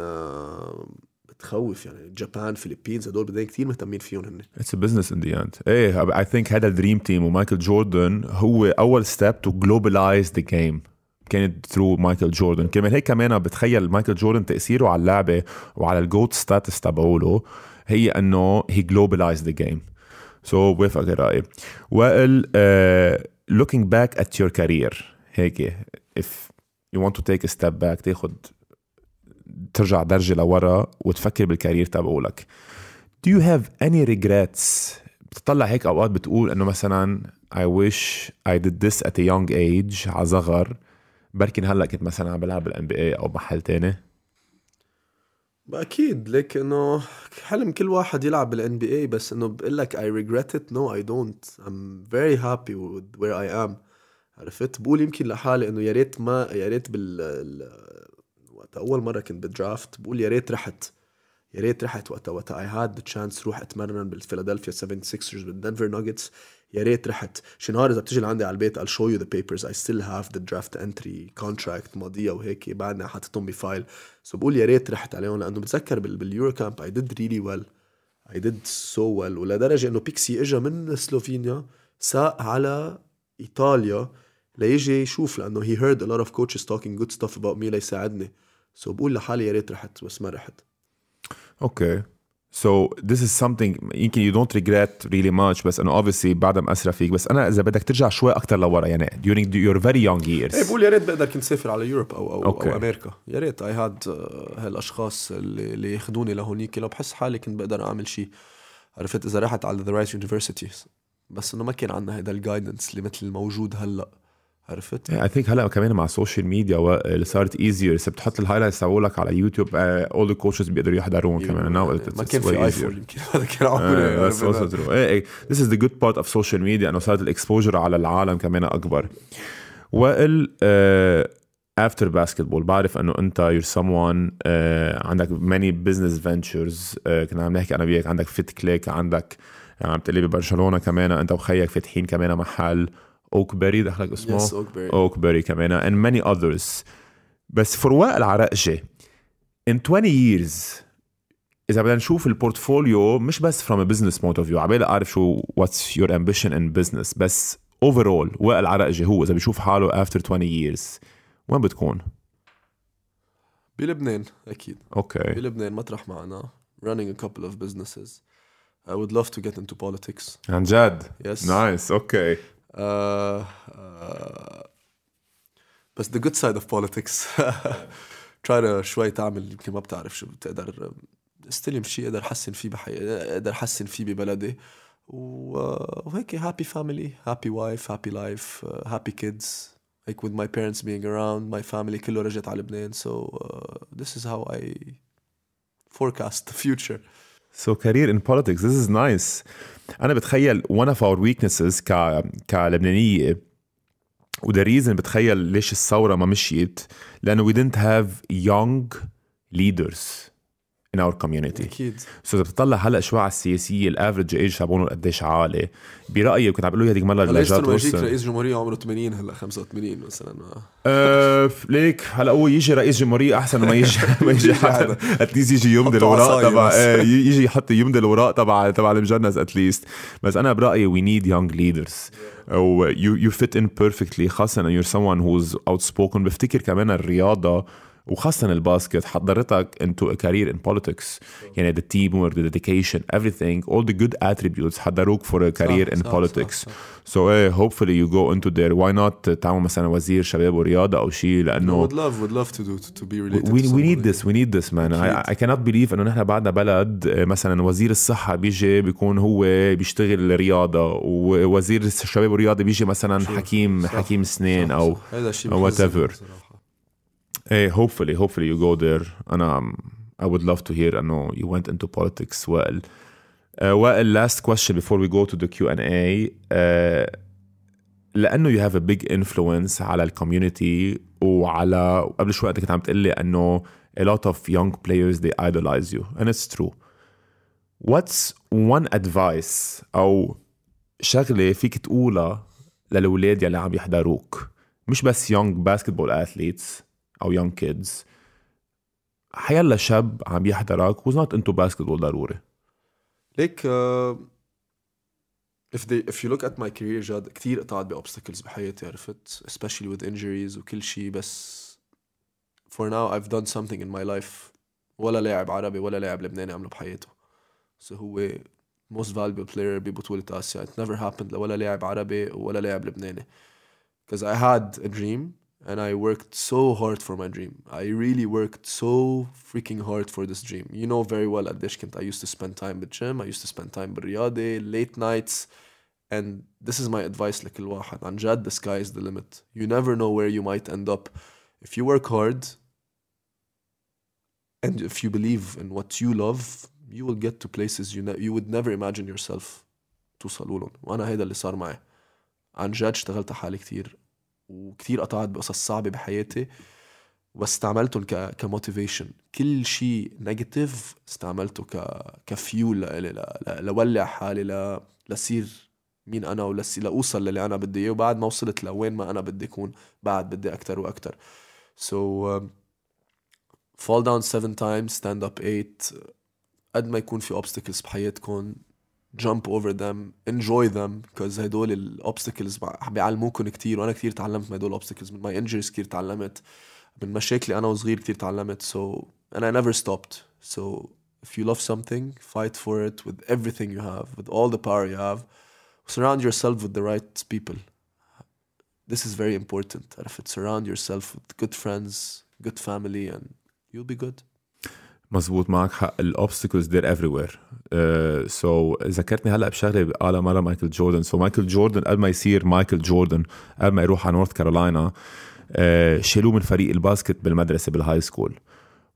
بتخوف يعني. جابان فيلبينز هدول بلدان كثير مهتمين فيهم هن it's business in the end إيه I think هذا ال Dream Team ومايكل جوردن هو أول step to globalize the game كانت through مايكل جوردن. كمان هيك كمان بتخيل مايكل جوردن تأثيره على اللعبة وعلى ال GOAT status تبعوله هي إنه he globalized the game so بوافقك الرأي. وائل looking back at your career هيك. If you want to take a step back تاخد ترجع درجة لورا وتفكر بال career تبعولك do you have any regrets? بتطلع هيك أوقات بتقول إنه مثلا I wish I did this at a young age على صغر. بركن هلأ كنت مثلا عم بلعب بال NBA أو محل تاني؟ أكيد ليك إنه حلم كل واحد يلعب بال NBA بس إنه بقول لك I regret it. No I don't. I'm very happy with where I am. عرفت؟ بقول يمكن لحالي إنه يا ريت ما يا ريت بال ال- وقت أول مرة كنت بال draft بقول يا ريت رحت يا ريت رحت وقتها وقتها I had the chance روح أتمرن بالفيلادلفيا 76ers بالدنفر ناجتس. يا ريت رحت. شي نهار إذا بتجي لعندي على البيت I'll show you the papers. I still have the draft entry contract ماضية وهيك بعدنا حاططهم ب file. so بقول يا ريت رحت عليهم لأنه بتذكر بال بال Eurocamp I did really well. I did so well. ولدرجة إنه بيكسي اجى من سلوفينيا ساق على إيطاليا. ليجي يشوف لأنه he heard a lot of coaches talking good stuff about me ليساعدني so so بقول لحالي يا ريت رحت بس ما رحت. okay So this is something يمكن you don't regret really much بس أنه obviously بعدها مأثرة فيك. بس أنا إذا بدك ترجع شوي أكثر لورا يعني during your very young years. إيه بقول يا ريت بقدر كنت سافر على Europe أو أو, okay. أو أمريكا. يا ريت I had هالأشخاص اللي, اللي ياخذوني لهونيك. لو بحس حالي كنت بقدر أعمل شيء عرفت؟ إذا رحت على the right universities بس إنه ما كان عندنا هذا ال guidance اللي مثل الموجود هلأ. عرفت؟ I think هلا كمان مع ال social media اللي صارت easier إذا بتحط ال highlights تبعولك على يوتيوب all the coaches بيقدروا يحضروهم كمان. Now it's- ما كان في. even يمكن هذا كان آه، إيه this is the good part of social media إنه صارت ال exposure على العالم كمان أكبر. وائل uh, after basketball بعرف إنه أنت you're someone uh, عندك business ventures uh, كنا عم نحكي أنا وياك عندك Fit Click عندك عم تقلي ببرشلونة كمان أنت وخيك فاتحين كمان محل. Oakberry دخلك اسمه. yes Oakberry Oakberry كمان and many others. بس for وائل عرقجة in 20 years إذا بدنا نشوف ال portfolio مش بس from a business point of view عبالي أعرف شو what's your ambition in business. بس overall وائل عرقجة هو إذا بيشوف حاله after 20 years وين بتكون؟ بلبنان أكيد. okay. بلبنان مطرح معنا running a couple of businesses. I would love to get into politics. عن جد؟ Yes. آه، آه، بس the good side of politics try to شوي تعمل يمكن ما بتعرف شو بتقدر استلم شيء اقدر احسن فيه بحي اقدر احسن فيه ببلدي و- وهيك happy family happy wife happy life uh, happy kids like with my parents being around my family كله رجعت على لبنان so uh, this is how I forecast the future So career in politics this is nice أنا بتخيل one of our weaknesses ك كلبنانية و the reason بتخيل ليش الثورة ما مشيت؟ لأنه we didn't have young leaders. In our community. أكيد. so إذا بتطلع هلا شوي على السياسيه ال average age تبعهم قديش عالي؟ برأيي كنت عم بقول له هذيك مره يجيك ويلسون رئيس جمهورية عمره 80 هلا 85 مثلا. أه ليك هلا هو يجي رئيس جمهورية أحسن ما يجي ما يجي حدا at least يجي يمضي الاوراق تبع. إيه، يجي يحط يمضي الاوراق تبع تبع المجنس at least بس أنا برأيي we need young leaders أو you you fit in perfectly خاصة انه you're someone who's outspoken بفتكر كمان الرياضة وخاصة الباسكت حضرتك into a career in politics يعني the teamwork the dedication everything all the good attributes حضروك for a career in صح، politics صح، صح. so uh, hopefully you go into there why not تعمل مثلا وزير شباب ورياضة أو شيء لأنه would love would love to do to, to be related we, to we need this we need this man I, I cannot believe انه نحن بعدنا بلد آه، مثلا وزير الصحة بيجي بيكون هو بيشتغل رياضة ووزير الشباب والرياضة بيجي مثلا حكيم صح، حكيم سنين صح، صح. أو محزن whatever. بصراحة. ايه hopefully hopefully you go there انا um, I would love to hear انه you went into politics وائل uh, وائل last question before we go to the Q&A uh, لانه you have a big influence على الكوميونتي وعلى قبل شوي انت كنت عم تقول لي انه a lot of young players they idolize you and it's true what's one advice او شغله فيك تقولها للاولاد يلي عم يحضروك مش بس young basketball athletes أو young kids حيلا شاب عم يحضرك who's not into basketball ضروري ليك uh, if they if you look at my career جاد كتير قطعت بأوبستكلز بحياتي عرفت especially with injuries وكل شيء بس for now I've done something in my life ولا لاعب عربي ولا لاعب لبناني عمله بحياته so هو most valuable player ببطولة آسيا it never happened لولا لاعب عربي ولا لاعب لبناني because I had a dream and I worked so hard for my dream. I really worked so freaking hard for this dream. You know very well قديش كنت I used to spend time with gym, I used to spend time بالرياضة, late nights, and this is my advice لكل واحد. عن جد the sky is the limit. You never know where you might end up. If you work hard, and if you believe in what you love you will get to places you, ne- you would never imagine yourself توصلوا لهم وانا هيدا اللي صار معي عن جد اشتغلت على حالي كثير وكثير قطعت بقصص صعبة بحياتي واستعملتهم ك ك motivation كل شيء negative استعملته ك كفيول لإلي. لولع حالي ل... لصير مين أنا ولسي لأوصل للي أنا بدي إياه وبعد ما وصلت لوين ما أنا بدي أكون بعد بدي أكثر وأكثر um, fall down seven times stand up eight قد ما يكون في obstacles بحياتكم jump over them enjoy them because هدول الاوبستكلز بيعلموكم كتير وانا كتير تعلمت من هدول الاوبستكلز من ماي انجريز كتير تعلمت من مشاكلي انا وصغير كتير تعلمت so and I never stopped so if you love something fight for it with everything you have with all the power you have surround yourself with the right people this is very important عرفت surround yourself with good friends good family and you'll be good مزبوط معك حق. ال obstacles they're everywhere. so uh, so, ذكرتني هلأ بشغلة قالها مرة مايكل جوردن. so مايكل جوردن قبل ما يصير مايكل جوردن قبل ما يروح على نورث كارولاينا uh, شالوه من فريق ال basket بالمدرسة بال high school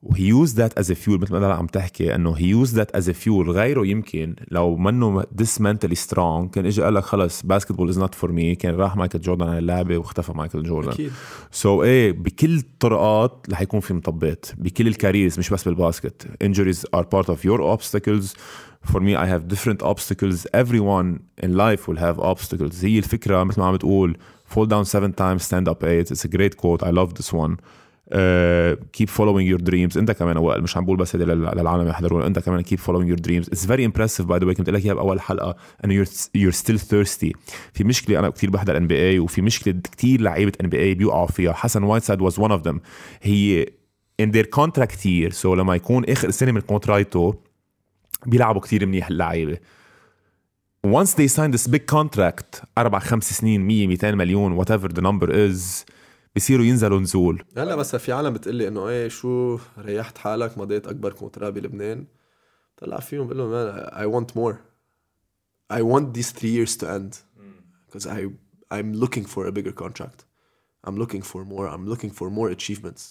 و he used that as fuel مثل ما عم تحكي إنه he used that as fuel غيره يمكن لو منه this mentally strong كان اجى قال لك خلص basketball is not for me كان راح مايكل جوردن على اللعبة واختفى مايكل جوردن أكيد. سو so, إيه بكل الطرقات رح يكون في مطبات. بكل الكاريرز مش بس بالباسكت. Injuries are part of your obstacles. For me I have different obstacles. Everyone in life will have obstacles. هي الفكرة مثل ما عم بتقول. Fall down seven times stand up eight. It's a great quote. I love this one. Keep following your dreams. انت كمان وائل مش عم بقول بس للعالم يحضرون انت كمان keep following your dreams. It's very impressive by the way كنت لك إياها بأول حلقة انه you're still thirsty. في مشكلة أنا كثير بحضر NBA وفي مشكلة كثير لعيبة NBA بيوقعوا فيها. حسن وايت سايد was one of them. هي in their contract year so لما يكون آخر سنة من contract ته بيلعبوا كثير منيح اللعيبة. Once they sign this big contract أربع خمس سنين 100 200 مليون whatever the number is بصيروا ينزلوا نزول هلا بس في عالم بتقلي انه إيه شو ريحت حالك مضيت اكبر contrat بلبنان طلع فيهم بقول لهم I want more I want these three years to end because I I'm looking for a bigger contract I'm looking for more I'm looking for more achievements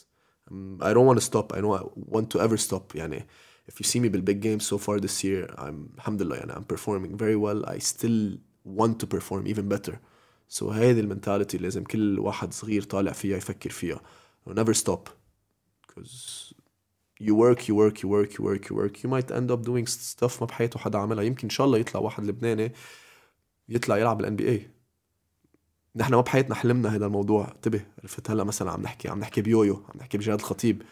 I'm, I don't want to stop I don't want to ever stop يعني if you see me بالbig games so far this year I'm الحمد لله يعني I'm performing very well I still want to perform even better سو so هيدي المنتاليتي لازم كل واحد صغير طالع فيها يفكر فيها. Never stop. Because you work you work you work you work you work. You might end up doing stuff ما بحياته حدا عملها. يمكن إن شاء الله يطلع واحد لبناني يطلع يلعب بال NBA نحن ما بحياتنا حلمنا هذا الموضوع. انتبه عرفت هلا مثلا عم نحكي عم نحكي بيويو عم نحكي بجهاد الخطيب.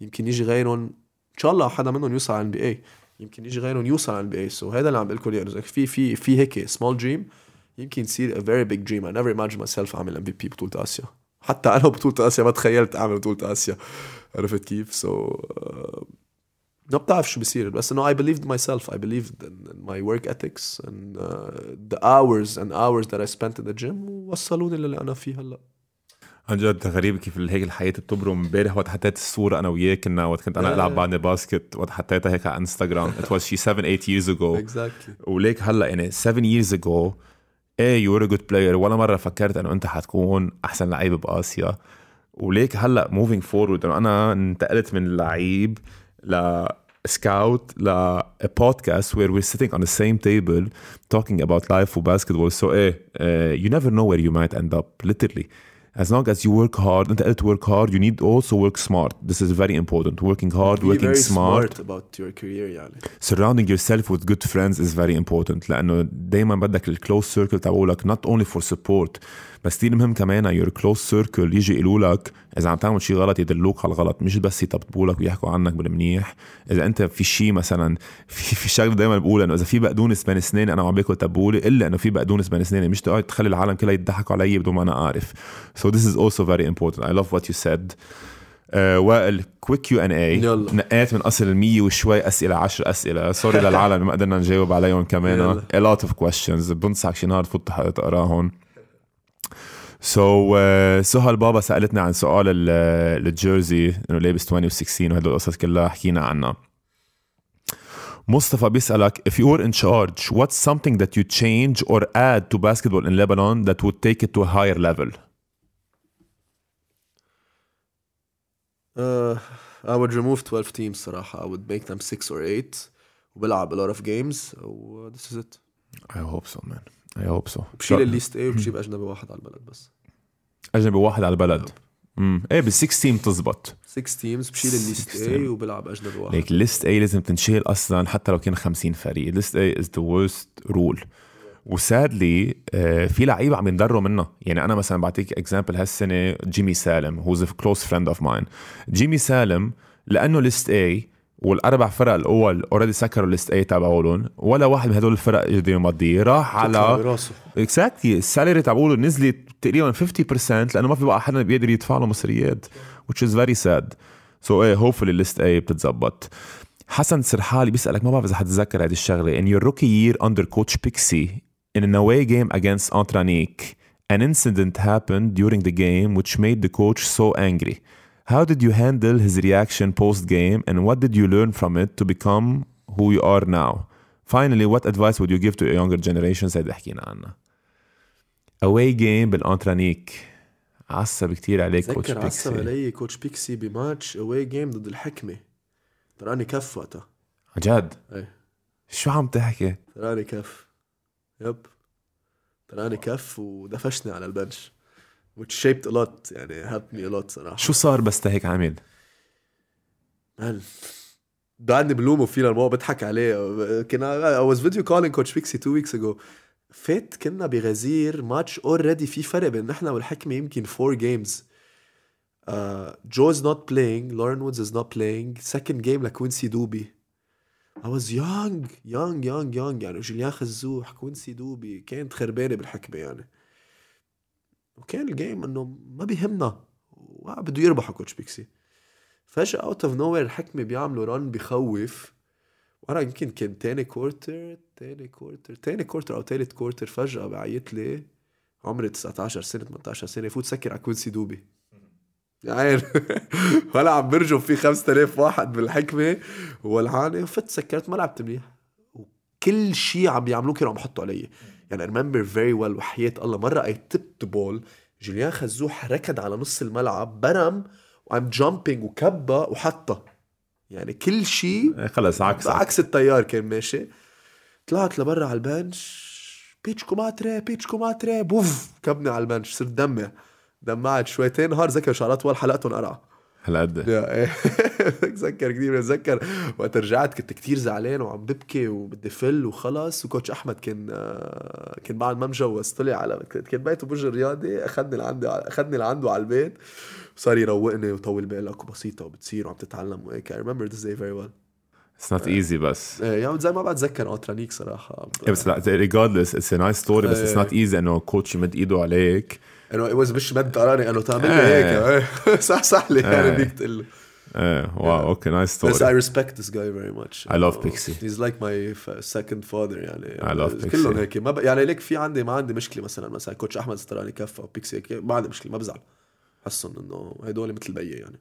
يمكن يجي غيرهم. إن شاء الله حدا منهم يوصل على ال NBA يمكن يجي غيرهم يوصل على ال NBA so هذا اللي عم بقول لكم في في في هيك small dream يمكن يصير a very big dream. I never imagined myself MVP بطولة آسيا. حتى أنا بطولة آسيا ما تخيلت أعمل بطولة آسيا. عرفت كيف؟ So so, uh, ما بتعرف شو بصير بس إنه I believed myself. I believed in, in my work ethics and uh, the hours and hours that I spent in the gym وصلوني للي أنا فيه هلأ. عن جد غريب كيف هيك الحياة بتبرم. امبارح وقت حطيت الصورة أنا وياك كنا وقت كنت أنا ألعب بعدني basket وقت حطيتها هيك على انستغرام it was شي 7 8 years ago. Exactly. وليك هلأ يعني 7 years ago إيه يو ار جود بلاير ولا مره فكرت انه انت حتكون احسن لعيب باسيا وليك هلا موفينج فورورد انه أنا انتقلت من لعيب ل scout ل a podcast where we're sitting on the same table talking about life و basketball so إيه uh, you never know where you might end up literally as long as you work hard انت قلت work hard you need also work smart this is very important working hard be working very smart smart about your career يعني surrounding yourself with good friends is very important لانه دائما بدك الكلوز سيركل تبعولك not only for support بس كثير مهم كمان your close circle يجي يقولوا لك إذا عم تعمل شيء غلط يدلوك على الغلط مش بس يطبطبوا لك ويحكوا عنك بالمنيح. إذا أنت في شيء مثلا في في شغلة دائما بقول إنه إذا في بقدونس بين اسناني أنا عم باكل تبولي إلا إنه في بقدونس بين اسناني مش تقعد تخلي العالم كلها يضحكوا علي بدون ما أنا أعرف. This is also very important. I love what you said. Uh, وائل quick Q and A. نقيت من اصل ال 100 وشوي أسئلة 10 أسئلة. sorry للعالم ما قدرنا نجاوب عليهم كمان. a lot of questions. بنصحك شي نهار تفوت تقراهم. so so, uh, سهى البابا سالتنا عن سؤال ال- ال jersey انه لابس 20 و16 وهدول القصص كلها حكينا عنها مصطفى بيسألك if you were in charge what's something that you change or add to basketball in Lebanon that would take it to a higher level آه، I would remove 12 teams صراحة I would make them 6 or 8 وبلعب a lot of games this is it I hope so man I hope so بشيل ال list A وبجيب أجنبي واحد على البلد بس أجنبي واحد على البلد. امم إيه بال 6 team تزبط. 6 teams بشيل ال list team. وبلعب أجنبي واحد. ليك list A لازم تنشيل أصلا حتى لو كان 50 فريق. list A is the worst rule و sadly في لعيبه عم ينضروا منها يعني أنا مثلا بعطيك example هالسنة جيمي سالم who's close friend of mine جيمي سالم لأنه list A والأربع فرق الأول already سكروا ال list A تبعولهم ولا واحد من هدول الفرق قدر يمضيه راح على براسه exactly ال salary تبعوله نزلت تقريبا 50% لأنه ما في بقى حدا بيقدر يدفع له مصريات which is very sad. So إيه hopefully ال list A بتتزبط حسن سرحالي بيسألك ما بعرف إذا حتتذكر هذه الشغلة. In your rookie year under coach Pixie in an away game against Antranik an incident happened during the game which made the coach so angry. How did you handle his reaction post game and what did you learn from it to become who you are now? Finally what advice would you give to a younger generation اللي حكينا عنها away game بالانترانيك عصب كتير عليك كوتش تذكر عصب بيكسي علي كوتش بيكسي بماتش اواي جيم ضد الحكمة. تراني كف وقتها. عن جد؟ إيه. شو عم تحكي؟ سطرني كف. Yep. سطرني كف ودفشني على ال bench. Which shaped a lot يعني helped me a lot صراحة. شو صار بس هيك عمل man بعدني بلومه فينا المو بضحك عليه. كنا I was video calling coach Pixie two weeks ago. فات كنا بغزير match already في فرق بين نحن والحكمة يمكن uh, Joe is not playing Loren Woods is not playing. Second game لكوينسي دوبي. I was young young young young. يعني جوليان خزوح كوينسي دوبي كانت خربانة بالحكمة يعني. وكان ال game إنه ما بيهمنا. بده يربحوا coach بيكسي. فجأة out of no الحكمة بيعملوا run بخوف. وأنا يمكن كان تاني quarter تاني quarter تاني quarter أو تالت quarter فجأة بعيط لي. عمري 19 سنة 18 سنة. فوت سكر على كوينسي دوبي. يعني ولا عم برجم في 5000 واحد بالحكمة. والعاني فت سكرت ما لعبت منيح. وكل شيء عم بيعملوه كانوا عم يحطوا علي. يعني ريمبر فيري ويل وحياة الله. مرة اي تبت بول جوليان خزوح ركض على نص الملعب برم وعم جامبينج وكبة وحطها. يعني كل شيء إيه، خلص عكس عكس. التيار كان ماشي. طلعت لبرا على البنش. بيتش كوماتري بيتش كوماتري بوف كبني على البنش صرت دمع. دمعت شويتين. نهار ذكر شعرات ولا حلقتهم قرعه هلا قد يا إيه. بتذكر كثير بتذكر وقت رجعت كنت كتير زعلان وعم ببكي وبدي فل وخلص وكوتش أحمد كان آه، كان بعد ما مجوز طلع على كان بيته برج الرياضي اخذني لعندي اخذني لعنده على البيت وصار يروقني وطول بالك وبسيطه وبتصير وعم تتعلم وهيك. I remember this day very well. It's not easy بس. إيه يعني زي ما بتذكر انترانيك صراحة. إيه بس لا regardless it's a nice story بس it's إيه. not easy إنه كوتش يمد إيده عليك. إنه was مش مد قراني إنه تعمل لي إيه. هيك. إيه. صح صح لي. يعني إيه. بديك تقول له إيه. واو أوكي نايس بس I ستوري respect this guy very much. I love إنه Pixie. he's like my f- second father يعني. I love كلهم Pixie. هيك. ما ب... يعني ليك في عندي ما عندي مشكلة مثلا مثلا كوتش أحمد ستراني كفى وبيكسي هيك ما عندي مشكلة ما بزعل. حسهم إنه هدول مثل بيي يعني.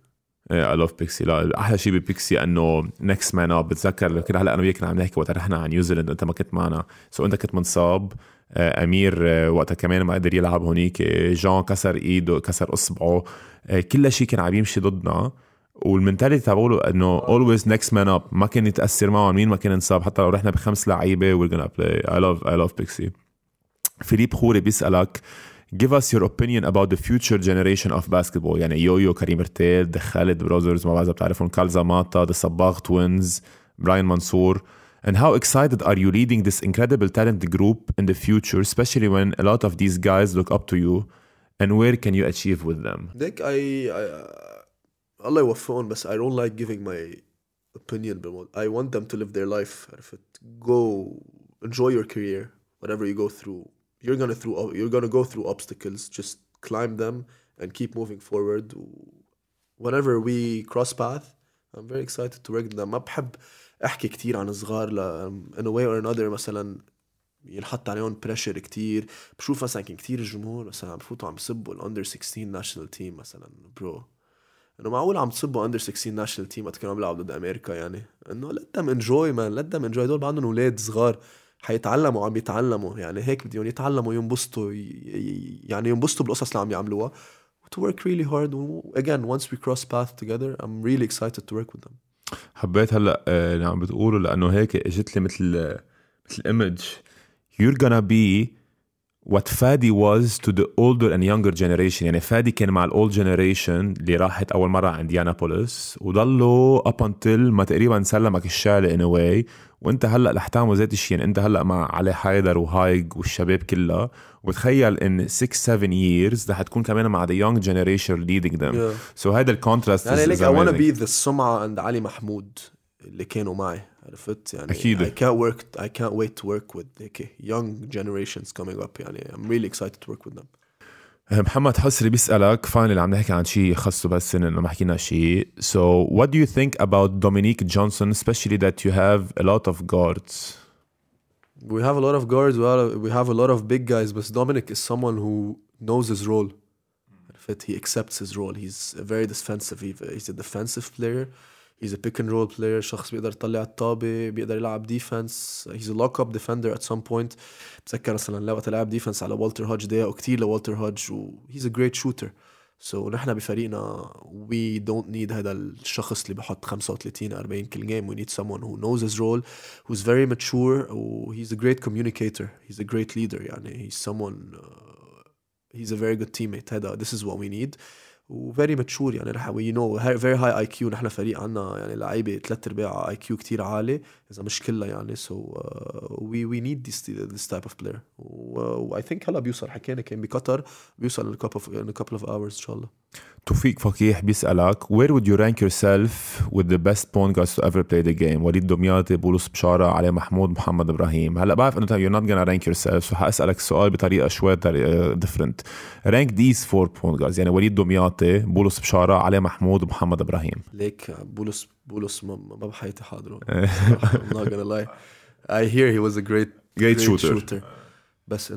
إيه اي لاف بيكسي لا أحلى شيء ببيكسي إنه نكست مان اب بتذكر كنا هلأ أنا وياك كنا عم نحكي وقت رحنا على نيوزيلاند أنت ما كنت معنا. so أنت كنت منصاب. أمير آه، وقتها كمان ما قدر يلعب هونيك. آه، جان كسر إيده كسر إصبعه. آه، كل شيء كان عم يمشي ضدنا. وال mentality تبعوله إنه always next man up ما كان يتأثر معه مين ما كان انصاب. حتى لو رحنا بخمس لعيبة we're gonna play I love I love بيكسي فيليب خوري بيسألك give us your opinion about the future generation of basketball. يعني يويو كريم ارتيل خالد brothers ما بعرف بتعرفهم كالزا ماتا the صباغ twins براين منصور. and how excited are you leading this incredible talent group in the future especially when a lot of these guys look up to you and where can you achieve with them ليك اي الله يوفقهم بس I don't like giving my opinion بالموضوع I want them to live their life عرفت go enjoy your career whatever you go through you're gonna through you're gonna go through obstacles just climb them and keep moving forward whenever we cross path I'm very excited to work with them ما بحب أحكي كتير عن صغار in a way or another مثلا ينحط عليهم pressure كتير. بشوف مثلا كان كتير الجمهور مثلا عم بفوتوا عم بسبوا ال under 16 national team مثلا bro إنه معقول عم تسبوا under 16 national team وقت كانوا عم بيلعبوا ضد أمريكا يعني؟ إنه let them enjoy man let them enjoy. دول بعدهم أولاد صغار حيتعلموا عم يتعلموا. يعني هيك بدهم يتعلموا ينبسطوا يعني ينبسطوا بالقصص اللي عم يعملوها. To work really hard. again once we cross path together I'm really excited to work with them. حبيت هلأ آه، اللي عم بتقوله لأنه هيك إجت لي مثل مثل image you're gonna be what فادي was to the older and younger generation. يعني فادي كان مع ال old generation اللي راحت أول مرة عند إنديانابوليس وضلوا up until ما تقريبا سلمك in a way وأنت هلأ رح تعمل ذات الشيء يعني أنت هلأ مع علي حيدر وهايج والشباب كلها. وتخيل ان 6 7 years رح تكون كمان مع the young generation leading them yeah. so هذا الكونتراست يعني like I wanna be the سمعة عند علي محمود اللي كانوا معي عرفت يعني أكيد. I can't work I can't wait to work with هيك young generations coming up يعني I'm really excited to work with them محمد حسري بيسألك فاينل عم نحكي عن شيء خاصه بس انه ما حكينا شيء so what do you think about Dominique Johnson especially that you have a lot of guards we have a lot of guards we have, we have a lot of big guys but Dominic is someone who knows his role عرفت he accepts his role he's a very defensive he's a defensive player he's a pick and roll player شخص بيقدر يطلع الطابة بيقدر يلعب ديفنس he's a lock up defender at some point بتذكر مثلا وقت لعب ديفنس على والتر هودج ضيقوا كتير لوالتر هودج و he's a great shooter سو so, نحن بفريقنا وي دونت نيد هذا الشخص اللي بحط 35 40 كل جيم وي نيد سمون هو نوز هيز رول هو is very mature و و he's a great communicator he's a great leader يعني he's someone he's a very good teammate هذا this is what we need و very mature يعني نحن we know very high IQ نحن فريق عندنا يعني لعيبة ثلاث أرباع IQ كثير عالي. إذا مش كلها يعني. so we we need this this type of player و I think هلا بيوصل حكينا كان بقطر بيوصل in couple of in couple of hours إن شاء الله. توفيق فقيح بيسألك where would you rank yourself with the best point guards to ever play the game وليد دمياطي بولس بشارة علي محمود محمد إبراهيم. هلا بعرف إنه you're not gonna rank yourself so حأسألك السؤال بطريقة شوي different. rank these four point guards يعني وليد دمياطي بولس بشارة علي محمود ومحمد إبراهيم. ليك بولس بولس ما بحياتي حاضره I'm not gonna lie. I hear he was a great great, great shooter. shooter. بس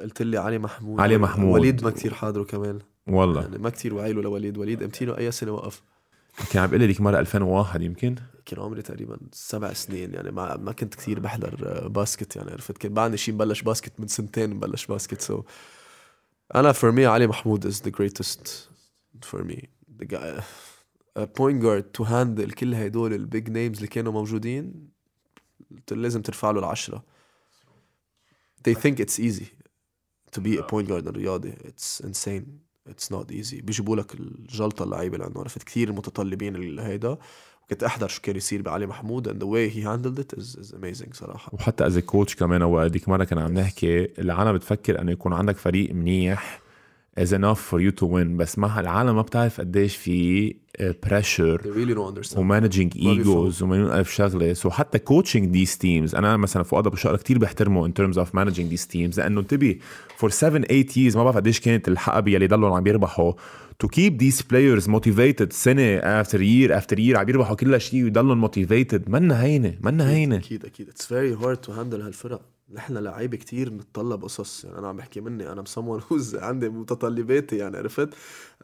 قلت لي علي محمود. علي محمود. وليد ما كثير حاضره كمان. والله. يعني ما كثير وعيله لوليد. وليد امتينه أي سنة وقف. كان عم بيقول لي مرة 2001 يمكن. كان عمري تقريبا سبع سنين. يعني ما ما كنت كثير بحضر باسكت يعني. عرفت كان بعدني شيء مبلش باسكت من سنتين مبلش باسكت. so. أنا for me علي محمود for me. The guy a point guard to handle كل هدول ال big names اللي كانوا موجودين لازم ترفع له العشرة. They think it's easy to be a point guard الرياضي it's insane. It's not easy. بيجيبوا لك الجلطة اللعيبة عندهم عرفت؟ كثير متطلبين هيدا. وكنت أحضر شو كان يصير بعلي محمود. And the way he handled it is, is amazing صراحة. وحتى as coach كمان وقت مرة كان عم نحكي العالم بتفكر إنه يكون عندك فريق منيح is enough for you to win. بس ما العالم ما بتعرف قديش في pressure و managing egos ومليون ألف شغلة. so حتى coaching these teams أنا مثلا فؤاد أبو شقره كثير بحترمه in terms of managing these teams لأنه انتبه for 7 8 years ما بعرف قديش كانت الحقبة يلي ضلوا عم يربحوا to keep these players motivated سنة after year after year عم يربحوا كل شيء ويضلوا motivated. منا هينة منا هينة. أكيد أكيد. It's very hard to handle هالفرق. نحن لعيبه كتير بنتطلب قصص. يعني أنا عم بحكي مني أنا بسمون هوز عندي متطلباتي يعني عرفت؟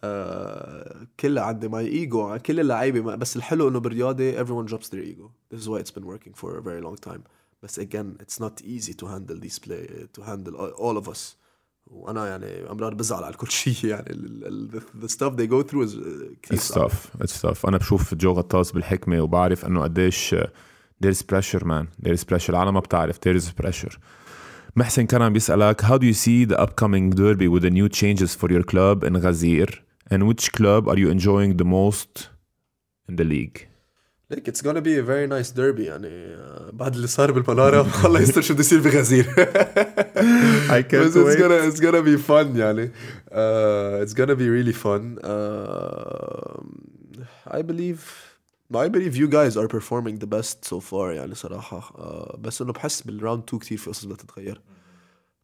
آه كلها عندي ماي ايجو كل اللعيبة بس الحلو إنه بالرياضة everyone drops their ego. This is why it's been working for a very long time. بس again it's not easy to handle these play to handle all of us. وأنا يعني أمرار بزعل على كل شيء يعني the stuff they go through is كثير it's tough. It's tough. أنا بشوف جو غطاس بالحكمة وبعرف إنه قديش there's pressure man there's pressure العالم ما بتعرف there's pressure محسن كرم بيسألك how do you see the upcoming derby with the new changes for your club in Ghazir and which club are you enjoying the most in the league Like it's gonna be a very nice derby يعني بعد اللي صار بالمنارة الله يستر شو بده يصير بغزير I can't wait it's gonna it's gonna be fun يعني uh, it's gonna be really fun uh, I believe I believe you guys are performing the best so far يعني صراحة uh, بس انه بحس بالراوند 2 كثير في قصص بدها تتغير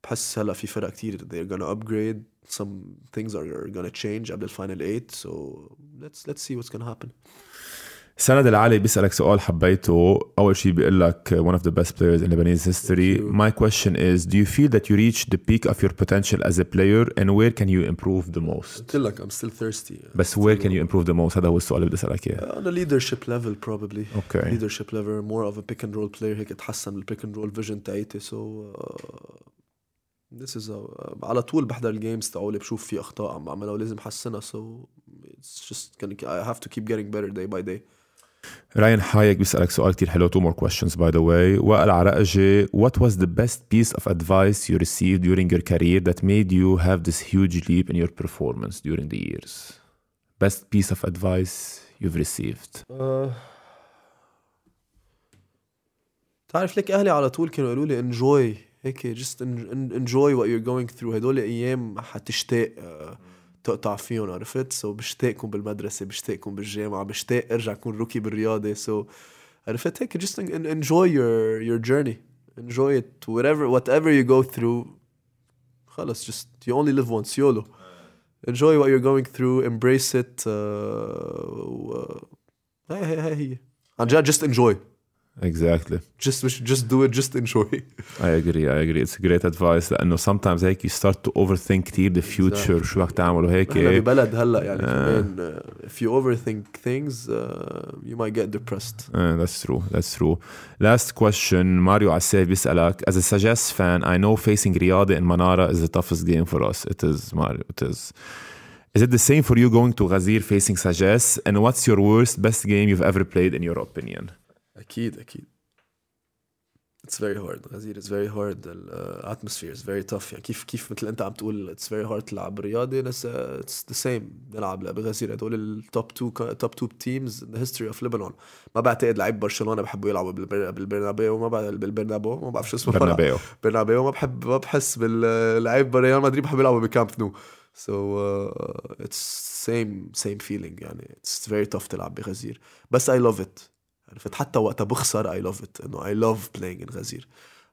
بحس هلا في فرق كثير they're gonna upgrade some things are gonna change قبل الفاينل 8 so let's let's see what's gonna happen سند العالي بيسألك سؤال حبيته أول شيء بيقول لك one of the best players in Lebanese history my question is do you feel that you reached the peak of your potential as a player and where can you improve the most قلت لك I'm still thirsty بس where can you improve the most هذا هو السؤال اللي بدي أسألك إياه on a leadership level probably okay leadership level more of a pick and roll player هيك اتحسن بالبيك and roll vision تاعيتي so uh, This is a, على طول بحضر الجيمز تاعولي بشوف في اخطاء عم بعملها ولازم احسنها so it's just gonna I have to keep getting better day by day راين حايك بيسألك سؤال كتير حلو two more questions by the way وائل عرقجي what was the best piece of advice you received during your career that made you have this huge leap in your performance during the years best piece of advice you've received uh, تعرف لك اهلي على طول كانوا يقولوا لي enjoy هيك just enjoy what you're going through هدول ايام حتشتاق uh, تقطع فيهم عرفت so بشتاقكم بالمدرسة بشتاقكم بالجامعة بشتاق ارجع اكون rookie بالرياضه so عرفت هيك just enjoy your your journey enjoy it whatever whatever you go through خلص just you only live once YOLO enjoy what you're going through embrace it uh, uh, هي هي هي هي عن جد just enjoy Exactly. Just just do it, just enjoy. I agree, I agree. It's great advice لأنه sometimes هيك you start to overthink كثير the future شو بدك تعمل وهيك. احنا ببلد هلا يعني كمان uh, if you overthink things uh, you might get depressed. Uh, that's true, that's true. Last question ماريو عساف بيسألك as a suggest fan I know facing رياضة in Manara is the toughest game for us. It is Mario, it is. Is it the same for you going to Ghazir facing Sages? And what's your worst, best game you've ever played in your opinion? أكيد أكيد. It's very hard غزير. It's very hard ال atmosphere is very tough. يعني كيف كيف مثل أنت عم تقول it's very hard تلعب رياضي ناس it's the same. نلعب بغزير هدول ال top two top two teams in the history of Lebanon. ما بعتقد لعيب برشلونة بحبوا يلعبوا بالبرنابيو. ما بعرف بالبرنابو ما بعرف شو اسمه. برنابيو. برنابيو. ما بحب ما بحس باللعيب ريال مدريد بحب يلعبوا بكامب نو. So uh, it's same same feeling يعني. It's very tough تلعب بغزير. بس I love it. عرفت؟ حتى وقتها بخسر I love it إنه I love playing in غزير.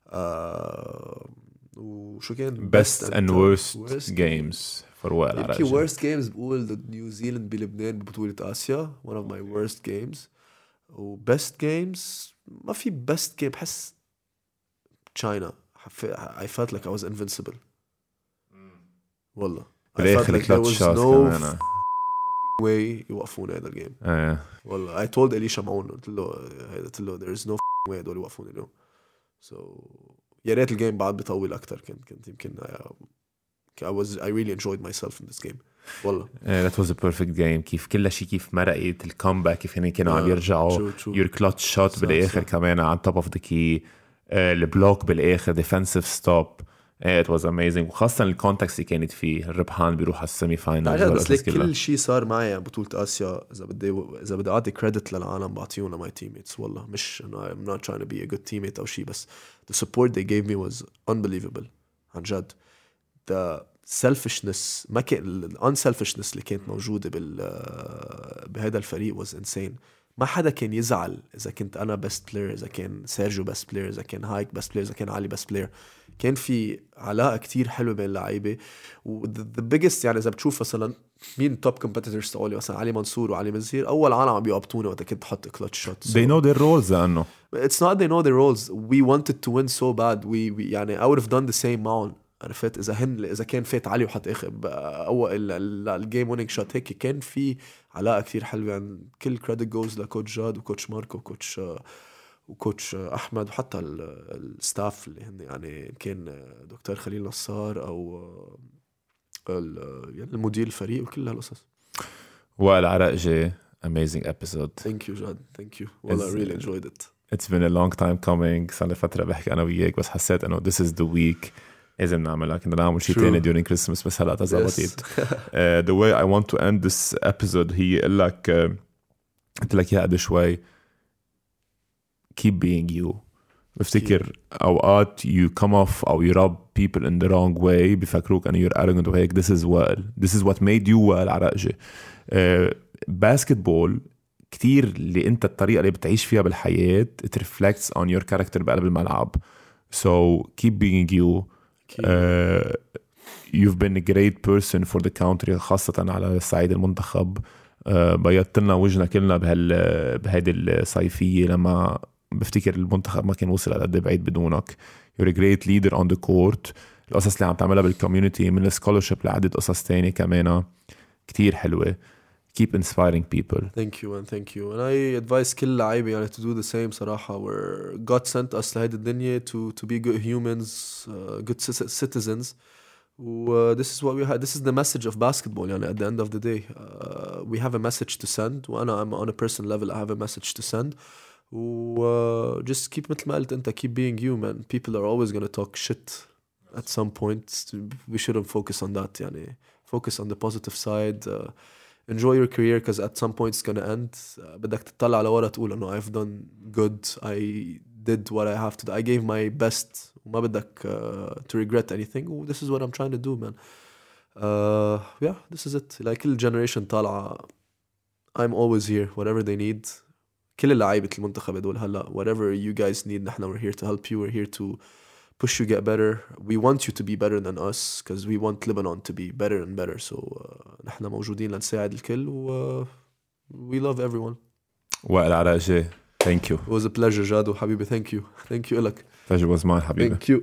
آه وشو كان؟ Best and worst games for وائل يمكن worst games بقول نيوزيلند بلبنان ببطولة آسيا. One of my worst games. و best games ما في best game بحس China. I felt like I was invincible. والله. بالاخر ثلاث شوت كمان why يوقفون هذا ال game إيه والله I told إليشا معون قلت له قلت له there is no way هدول يوقفون اليوم. so, يا ريت ال game بعد بيطول أكثر كنت كنت يمكن I was I really enjoyed myself in this game. والله. that was a perfect game كيف كل شيء كيف مرقت ال comeback كيف هن كانوا عم يرجعوا. your clutch shot بالآخر كمان عن top of the key ال block بالآخر defensive stop it was amazing وخاصة ال context اللي كانت فيه الربحان بيروح على ال semi final بس ليك كل شيء صار معي بطولة آسيا. إذا بدي إذا بدي أعطي credit للعالم بعطيهم ل my teammates والله مش انه I'm not trying to be a good teammate أو شيء بس the support they gave me was unbelievable. عن جد. The selfishness ما كان ال unselfishness اللي كانت موجودة بال بهذا الفريق was insane. ما حدا كان يزعل إذا كنت أنا best player إذا كان سيرجيو best player إذا كان هايك best player إذا كان علي best player كان في علاقة كتير حلوة بين اللعيبة. و the biggest يعني إذا بتشوف مثلا مين top competitors تقولي مثلا علي منصور وعلي مزير أول عالم عم بيقبطوني وقت كنت بحط clutch shot they know their roles لأنه. It's not they know their roles. We wanted to win so bad. We, we يعني I would have done the same معهم. عرفت؟ إذا هن إذا كان فات علي وحط اخر اول ال game winning shot هيك كان في علاقة كثير حلوة. يعني كل كريدت جوز لكوتش جاد وكوتش ماركو وكوتش وكوتش أحمد وحتى ال staff اللي هن يعني كان دكتور خليل نصار أو يعني المدير الفريق وكل هالقصص. وائل عرقجي amazing episode. Thank you جاد thank you. Well I really enjoyed it. it's been a long time coming. صار لي فترة بحكي أنا وياك بس حسيت إنه this is the week لازم نعملها كنا نعمل شيء ثاني during Christmas بس هلا تزبطت uh, the way I want to end this episode هي أقول لك uh, قلت لك اياها قبل شوي keep being you بفتكر اوقات you come off أو you rub people in the wrong way بفكروك انه you're arrogant وهيك this is وائل this is what made you وائل عرقجي باسكتبول uh, كتير اللي انت الطريقة اللي بتعيش فيها بالحياة it reflects on your character بقلب الملعب so keep being you uh, you've been a great person for the country خاصة على صعيد المنتخب uh, بيضت لنا وجهنا كلنا بهال بهيدي الصيفية لما بفتكر المنتخب ما كان وصل قد بعيد بدونك a great leader on the court القصص اللي عم تعملها بال community من ال scholarship لعدة قصص تانية كمان كتير حلوة keep inspiring people Thank you and thank you and I advise كل لعيبة يعني to do the same صراحة where God sent us لهيدي الدنيا to to be good humans uh, good ci- citizens و uh, this is what we had this is the message of basketball يعني at the end of the day uh, we have a message to send وأنا I'm on a personal level I have a message to send uh, just keep مثل ما قلت أنت keep being human people are always gonna talk shit at some point we shouldn't focus on that يعني focus on the positive side uh, enjoy your career because at some point it's gonna end uh, بدك تطلع لورا تقول انه I've done good I did what I have to do I gave my best وما بدك uh, to regret anything و this is what I'm trying to do man uh, yeah this is it like كل generation طالعة I'm always here whatever they need كل اللعيبة المنتخب هدول هلا whatever you guys need نحن we're here to help you we're here to push you get better we want you to be better than us because we want Lebanon to be better and better so uh, نحن موجودين لنساعد الكل و uh, we love everyone وائل عراجي thank you it was a pleasure جاد وحبيبي thank you thank you لك pleasure was mine حبيبي thank you